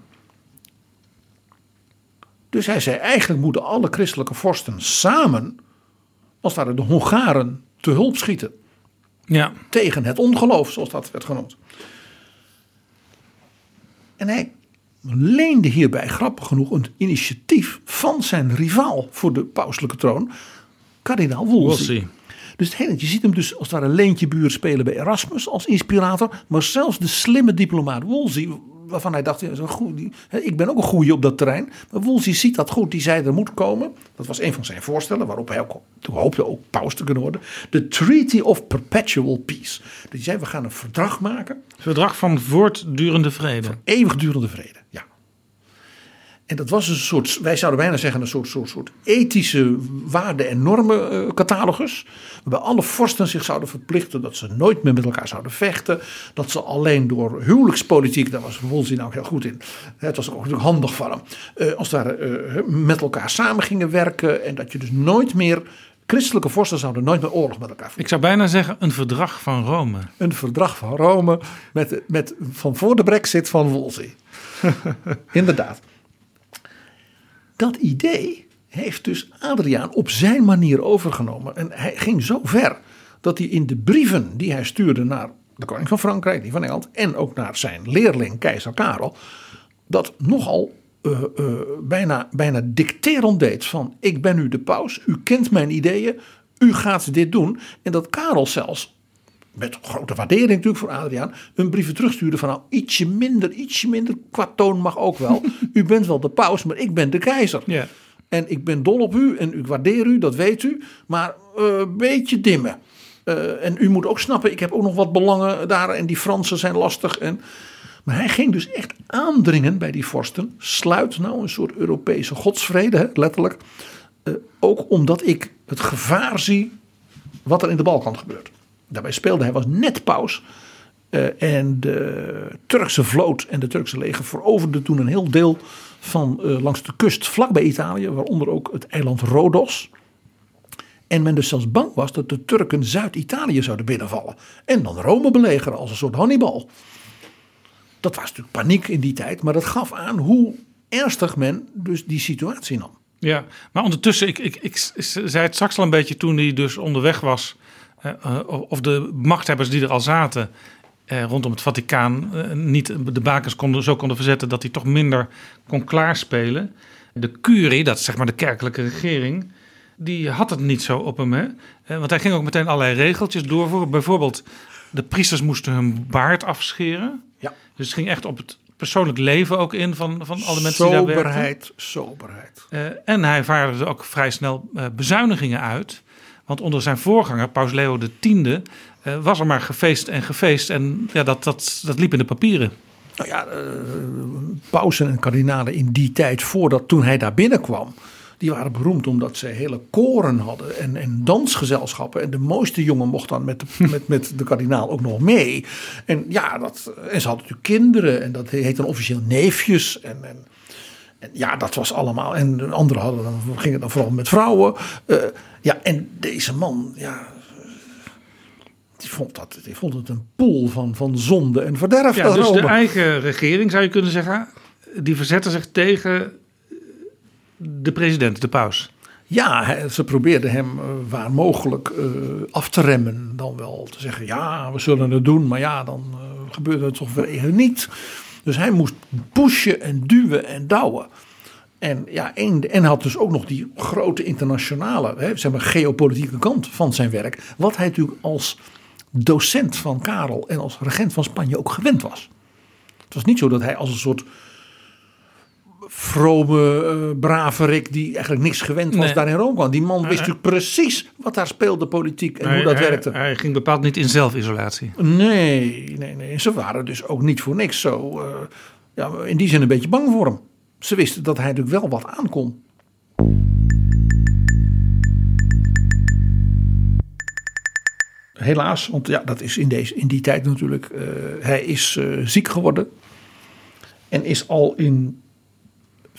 Dus hij zei, eigenlijk moeten alle christelijke vorsten samen, als ware de Hongaren, te hulp schieten. Ja, Tegen het ongeloof, zoals dat werd genoemd. En hij leende hierbij, grappig genoeg, een initiatief van zijn rivaal voor de pauselijke troon, kardinaal Wolsey. Dus het hele, je ziet hem dus als het ware leentje buur spelen bij Erasmus als inspirator. Maar zelfs de slimme diplomaat Wolsey, waarvan hij dacht, een goeie, ik ben ook een goeie op dat terrein. Maar Wolsey ziet dat goed, die zei er moet komen. Dat was een van zijn voorstellen, waarop hij ook, toen hoopte ook paus te kunnen worden. De Treaty of Perpetual Peace. Dus die zei, we gaan een verdrag maken verdrag van voortdurende vrede. eeuwigdurende vrede. Ja. En dat was een soort, wij zouden bijna zeggen, een soort, soort, soort ethische waarden- en normencatalogus. Waarbij alle vorsten zich zouden verplichten dat ze nooit meer met elkaar zouden vechten. Dat ze alleen door huwelijkspolitiek, daar was Wolsey nou heel goed in. Het was ook natuurlijk handig van hem. eh, als daar eh, met elkaar samen gingen werken. En dat je dus nooit meer, christelijke vorsten zouden nooit meer oorlog met elkaar voeren. Ik zou bijna zeggen een verdrag van Rome. Een verdrag van Rome met, met, van voor de brexit van Wolsey. Inderdaad. Dat idee heeft dus Adriaan op zijn manier overgenomen. En hij ging zo ver dat hij in de brieven die hij stuurde naar de koning van Frankrijk, die van Engeland, en ook naar zijn leerling keizer Karel, dat nogal eh, bijna, bijna dicterend deed van ik ben nu de paus, u kent mijn ideeën, u gaat dit doen. En dat Karel zelfs met grote waardering natuurlijk voor Adriaan, een briefje terugstuurde van nou ietsje minder, ietsje minder, qua toon mag ook wel. u bent wel de paus, maar ik ben de keizer. Ja. En ik ben dol op u en ik waardeer u, dat weet u, maar eh, een beetje dimmen. Eh, en u moet ook snappen, ik heb ook nog wat belangen daar en die Fransen zijn lastig. En, maar hij ging dus echt aandringen bij die vorsten. Sluit nou een soort Europese godsvrede, hè, letterlijk. Eh, ook omdat ik het gevaar zie wat er in de Balkan gebeurt. Daarbij speelde hij, was net paus. Eh, en de Turkse vloot en de Turkse leger veroverden toen een heel deel van eh, langs de kust vlakbij Italië, waaronder ook het eiland Rodos. En men dus zelfs bang was dat de Turken Zuid-Italië zouden binnenvallen. En dan Rome belegeren als een soort Hannibal. Dat was natuurlijk paniek in die tijd, maar dat gaf aan hoe ernstig men dus die situatie nam. Ja, maar ondertussen, ik, ik, ik zei het straks al een beetje toen hij dus onderweg was. Eh, eh, of de machthebbers die er al zaten eh, rondom het Vaticaan niet de bakens konden, zo konden verzetten dat hij toch minder kon klaarspelen. De curie, dat is zeg maar de kerkelijke regering, die had het niet zo op hem. Hè? Want hij ging ook meteen allerlei regeltjes doorvoeren. Bijvoorbeeld, de priesters moesten hun baard afscheren. Ja. Dus het ging echt op het persoonlijk leven ook in van, van alle mensen die daar werkten. Soberheid, soberheid. En hij vaardigde ook vrij snel bezuinigingen uit. Want onder zijn voorganger, Paus Leo X, uh, was er maar gefeest en gefeest. En ja, dat, dat, dat liep in de papieren. Nou ja, eh, pausen en kardinalen in die tijd, voordat toen hij daar binnenkwam, die waren beroemd omdat ze hele koren hadden en, en dansgezelschappen. En de mooiste jongen mocht dan met de, met, met de kardinaal ook nog mee. En ja, dat, en ze hadden natuurlijk kinderen en dat heet dan officieel neefjes. En, en ja, dat was allemaal. En de anderen hadden dan, gingen dan vooral met vrouwen. Eh, ja, en deze man, ja, die vond, dat, die vond het een pool van, van zonde en verderf. Ja, dus de eigen regering, zou je kunnen zeggen, die verzette zich tegen de president, de paus. Ja, ze probeerden hem eh, waar mogelijk eh, af te remmen. Dan wel te zeggen, ja, we zullen het doen. Maar ja, dan gebeurde het toch weer even niet. Dus hij moest pushen en duwen en douwen. En, ja, en, en had dus ook nog die grote internationale, hè, zeg maar, geopolitieke kant van zijn werk. Wat hij natuurlijk als docent van Karel en als regent van Spanje ook gewend was. Het was niet zo dat hij als een soort vrome, eh, brave Rick die eigenlijk niks gewend was Nee. daar in Rome kwam. Die man wist natuurlijk precies wat daar speelde politiek en Hij- hoe dat hij, werkte. Hij ging bepaald niet in zelfisolatie. Nee, nee, nee. Ze waren dus ook niet voor niks zo, eh, ja, in die zin een beetje bang voor hem. Ze wisten dat hij natuurlijk wel wat aankon. Helaas, want ja, dat is in, deze, in die tijd natuurlijk. eh, hij is ziek geworden. En is al in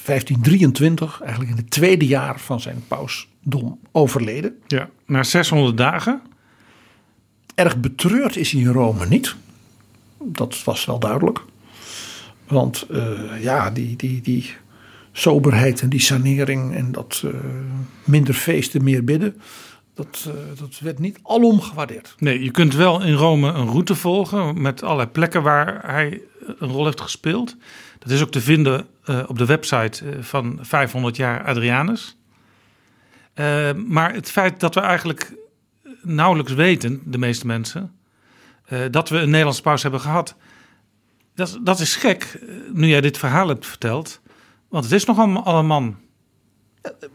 1523, eigenlijk in het tweede jaar van zijn pausdom, overleden. Ja. Na 600 dagen. Erg betreurd is hij in Rome niet. Dat was wel duidelijk. Want eh, ja, die, die, die soberheid en die sanering en dat eh, minder feesten, meer bidden. Dat, eh, dat werd niet alom gewaardeerd. Nee, je kunt wel in Rome een route volgen met allerlei plekken waar hij een rol heeft gespeeld. Dat is ook te vinden eh, op de website eh, van 500 jaar Adrianus. Eh, maar het feit dat we eigenlijk nauwelijks weten, de meeste mensen, eh, dat we een Nederlandse paus hebben gehad, dat, dat is gek, eh, nu jij dit verhaal hebt verteld. Want het is nogal al een man.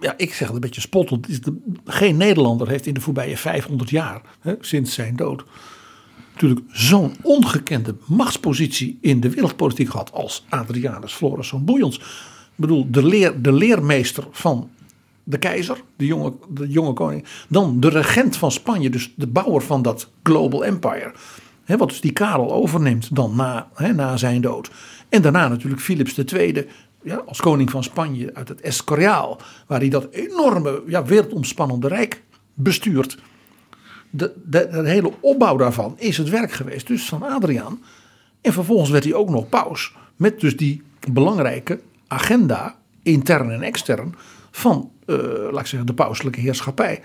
Ja, ik zeg het een beetje spottend. Geen Nederlander heeft in de voorbije 500 jaar, hè, sinds zijn dood, natuurlijk zo'n ongekende machtspositie in de wereldpolitiek gehad als Adrianus Floris zo'n Boeiens. bedoel, de, leer, de leermeester van de keizer, de jonge, de jonge koning. Dan de regent van Spanje, dus de bouwer van dat Global Empire. Wat dus die Karel overneemt dan na, na zijn dood. En daarna natuurlijk Philips II, ja, als koning van Spanje uit het Escoriaal. Waar hij dat enorme, ja, wereldomspannende rijk bestuurt. De, hele opbouw daarvan is het werk geweest dus van Adriaan. En vervolgens werd hij ook nog paus. Met dus die belangrijke agenda, intern en extern, van, eh, laat ik zeggen, de pauselijke heerschappij.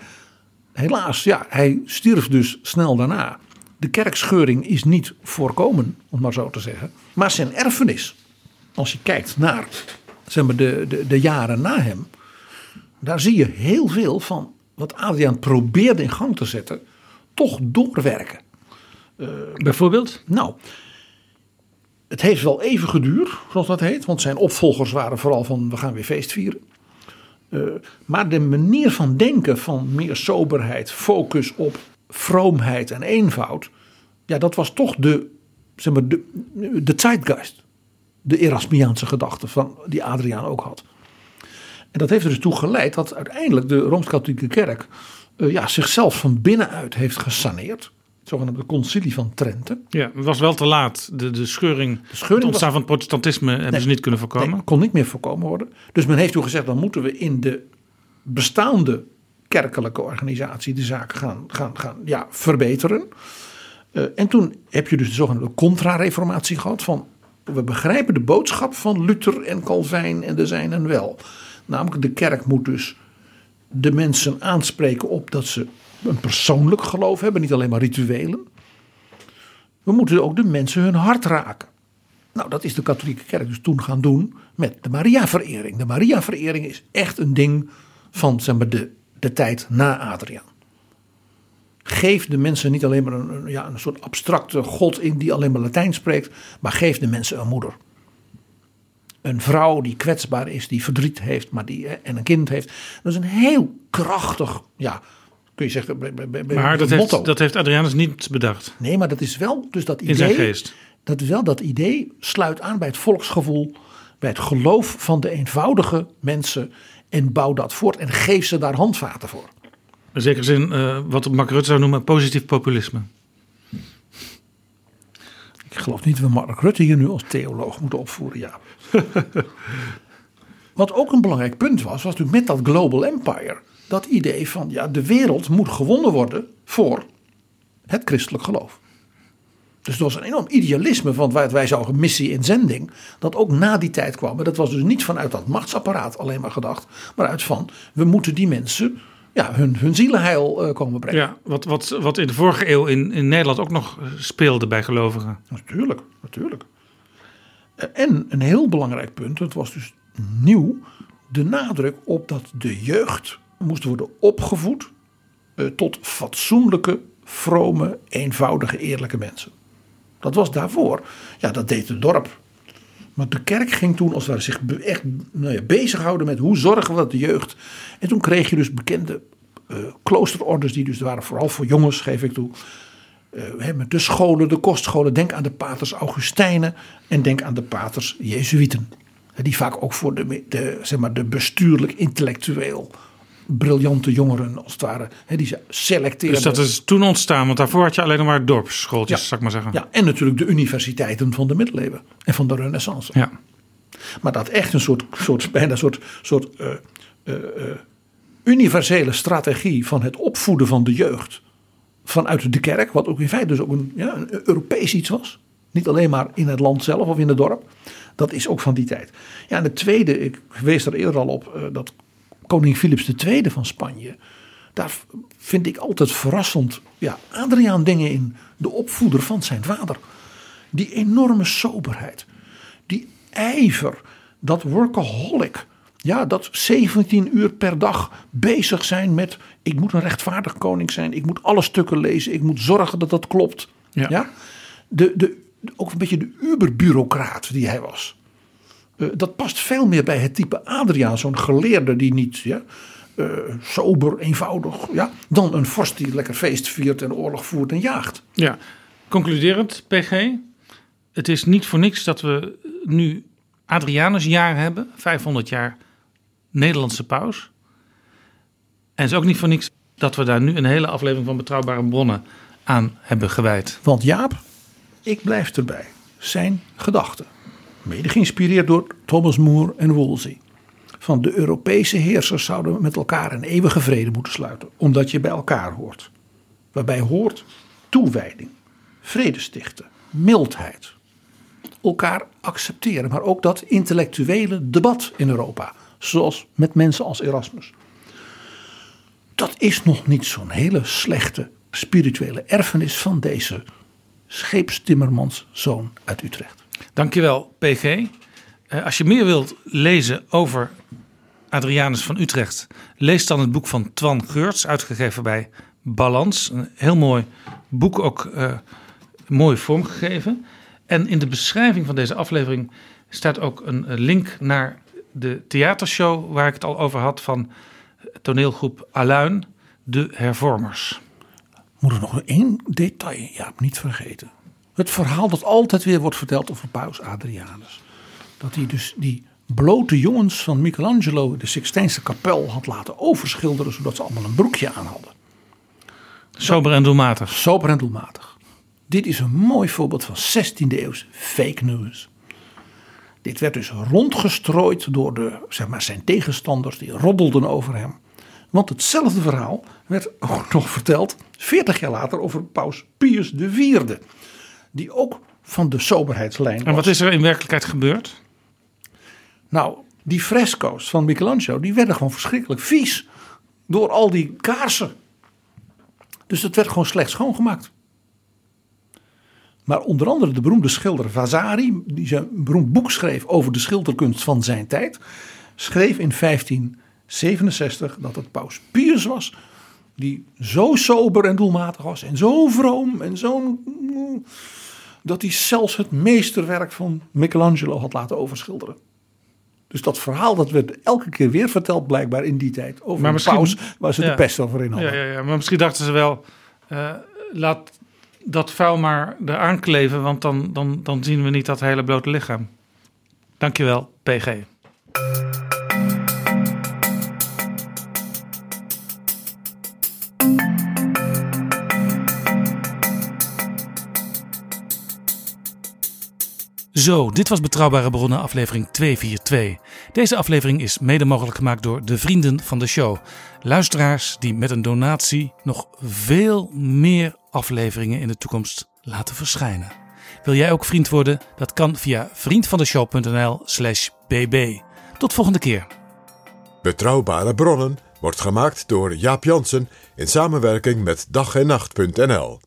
Helaas, ja, hij stierf dus snel daarna. De kerkscheuring is niet voorkomen, om maar zo te zeggen. Maar zijn erfenis, als je kijkt naar zeg maar, de, de, de jaren na hem, daar zie je heel veel van wat Adriaan probeerde in gang te zetten, toch doorwerken. Bijvoorbeeld? Nou, het heeft wel even geduurd, zoals dat heet. Want zijn opvolgers waren vooral van we gaan weer feest vieren. Eh, maar de manier van denken van meer soberheid, focus op vroomheid en eenvoud. Ja, dat was toch de, zeg maar, de, de zeitgeist. De Erasmiaanse gedachte van, die Adriaan ook had. En dat heeft er dus toe geleid dat uiteindelijk de Rooms-Katholieke Kerk eh, ja, zichzelf van binnenuit heeft gesaneerd. Het zogenaamde concilie van Trente. Ja, het was wel te laat. De, de scheuring, scheuring het ontstaan was- van het protestantisme hebben Nee. ze niet kunnen voorkomen. Nee, kon niet meer voorkomen worden. Dus men heeft toen gezegd, dan moeten we in de bestaande kerkelijke organisatie de zaak gaan, gaan, gaan ja, verbeteren. Eh, en toen heb je dus de zogenaamde contra-reformatie gehad van we begrijpen de boodschap van Luther en Calvijn en de zijnen wel. Namelijk de kerk moet dus de mensen aanspreken op dat ze een persoonlijk geloof hebben, niet alleen maar rituelen. We moeten ook de mensen hun hart raken. Nou, dat is de katholieke kerk dus toen gaan doen met de Maria-verering. De Maria-verering is echt een ding van zeg maar, de, de tijd na Adriaan. Geef de mensen niet alleen maar een, ja, een soort abstracte god in die alleen maar Latijn spreekt, maar geef de mensen een moeder. Een vrouw die kwetsbaar is, die verdriet heeft maar die, en een kind heeft. Dat is een heel krachtig, ja, kun je zeggen, Maar dat motto. heeft, dat heeft Adrianus niet bedacht Nee, maar dat is wel dus dat idee. in zijn geest. Dat is wel dat idee sluit aan bij het volksgevoel, bij het geloof van de eenvoudige mensen en bouw dat voort en geef ze daar handvaten voor. In zekere zin, eh, wat Mark Rutte zou noemen, positief populisme. Geloof niet dat we Mark Rutte hier nu als theoloog moeten opvoeren, ja. Wat ook een belangrijk punt was, was natuurlijk met dat Global Empire. Dat idee van, ja, de wereld moet gewonnen worden voor het christelijk geloof. Dus er was een enorm idealisme van wat wij zouden missie en zending. Dat ook na die tijd kwam. Maar dat was dus niet vanuit dat machtsapparaat alleen maar gedacht. Maar uit van, we moeten die mensen ja, hun, hun zielenheil eh, komen brengen. Ja, wat, wat, wat in de vorige eeuw in, in Nederland ook nog eh, speelde bij gelovigen. Natuurlijk, natuurlijk. Eh, En een heel belangrijk punt, het was dus nieuw, de nadruk op dat de jeugd moest worden opgevoed tot fatsoenlijke, vrome, eenvoudige, eerlijke mensen. Dat was daarvoor, ja, dat deed het dorp. Maar de kerk ging toen als ware zich echt nou ja, bezighouden met hoe zorgen we dat de jeugd. En toen kreeg je dus bekende eh, kloosterorders, die dus waren vooral voor jongens, geef ik toe. Eh, de scholen, de kostscholen. Denk aan de paters Augustijnen en denk aan de paters Jezuïeten. Hè, Die vaak ook voor de, de, zeg maar, de bestuurlijk, intellectueel briljante jongeren als het ware. Hè, die ze selecteren. Dus dat is toen ontstaan, want daarvoor had je alleen nog maar dorpsschooltjes, Ja. zou ik maar zeggen. Ja, en natuurlijk de universiteiten van de middeleeuwen en van de renaissance. Ja. Maar dat echt een soort, soort bijna een soort, soort eh, eh, eh, universele strategie van het opvoeden van de jeugd vanuit de kerk, wat ook in feite dus ook een, ja, een Europees iets was. Niet alleen maar in het land zelf of in het dorp. Dat is ook van die tijd. Ja, en het tweede, ik wees er eerder al op, dat koning Philips II van Spanje. Daar vind ik altijd verrassend, ja, Adriaan dingen in. De opvoeder van zijn vader. Die enorme soberheid. Die ijver. Dat workaholic. Ja, dat 17 uur per dag bezig zijn met. Ik moet een rechtvaardig koning zijn. Ik moet alle stukken lezen. Ik moet zorgen dat dat klopt. Ja. Ja. De, de, ook een beetje de uberbureaucraat die hij was. Eh, dat past veel meer bij het type Adriaan. Zo'n geleerde die niet ja, eh, sober, eenvoudig. Ja, dan een vorst die lekker feest viert en oorlog voert en jaagt. Ja, concluderend, PG. Het is niet voor niks dat we nu Adrianusjaar hebben, 500 jaar Nederlandse paus. En het is ook niet voor niks dat we daar nu een hele aflevering van Betrouwbare Bronnen aan hebben gewijd. Want Jaap, ik blijf erbij. Zijn gedachten, mede geïnspireerd door Thomas More en Wolsey. Van de Europese heersers zouden met elkaar een eeuwige vrede moeten sluiten, omdat je bij elkaar hoort. Waarbij hoort toewijding, vrede stichten, mildheid. Elkaar accepteren, maar ook dat intellectuele debat in Europa, zoals met mensen als Erasmus. Dat is nog niet zo'n hele slechte spirituele erfenis van deze scheepstimmermans zoon uit Utrecht. Dankjewel, PG. Eh, als je meer wilt lezen over Adrianus van Utrecht, lees dan het boek van Twan Geurts, uitgegeven bij Balans. Een heel mooi boek, ook eh, mooi vormgegeven. En in de beschrijving van deze aflevering staat ook een een link naar de theatershow waar ik het al over had van toneelgroep Aluin, de Hervormers. Moet er nog één detail, ja, niet vergeten. Het verhaal dat altijd weer wordt verteld over Paus Adrianus. Dat hij dus die blote jongens van Michelangelo de Sixtijnse kapel had laten overschilderen, zodat ze allemaal een broekje aan hadden. Sober en doelmatig. Sober en doelmatig. Dit is een mooi voorbeeld van 16e eeuws fake news. Dit werd dus rondgestrooid door de, zeg maar, zijn tegenstanders, die roddelden over hem. Want hetzelfde verhaal werd ook nog verteld 40 jaar later over paus Pius IV. Die ook van de soberheidslijn was. En wat is er in werkelijkheid gebeurd? Nou, die fresco's van Michelangelo, die werden gewoon verschrikkelijk vies. Door al die kaarsen. Dus het werd gewoon slecht schoongemaakt. Maar onder andere de beroemde schilder Vasari, die zijn beroemd boek schreef over de schilderkunst van zijn tijd, schreef in 1567 dat het paus Pius was, die zo sober en doelmatig was en zo vroom en zo. Dat hij zelfs het meesterwerk van Michelangelo had laten overschilderen. Dus dat verhaal dat werd elke keer weer verteld blijkbaar in die tijd over Maar een paus waar ze ja. de pest over in hadden. Ja, ja, ja, maar misschien dachten ze wel, eh, laat dat vuil maar eraan kleven, want dan, dan, dan zien we niet dat hele blote lichaam. Dankjewel, PG. Zo, dit was Betrouwbare Bronnen aflevering 242. Deze aflevering is mede mogelijk gemaakt door de vrienden van de show. Luisteraars die met een donatie nog veel meer afleveringen in de toekomst laten verschijnen. Wil jij ook vriend worden? Dat kan via vriendvandeshow.nl slash bb. Tot volgende keer. Betrouwbare bronnen wordt gemaakt door Jaap Jansen in samenwerking met dag en nacht.nl.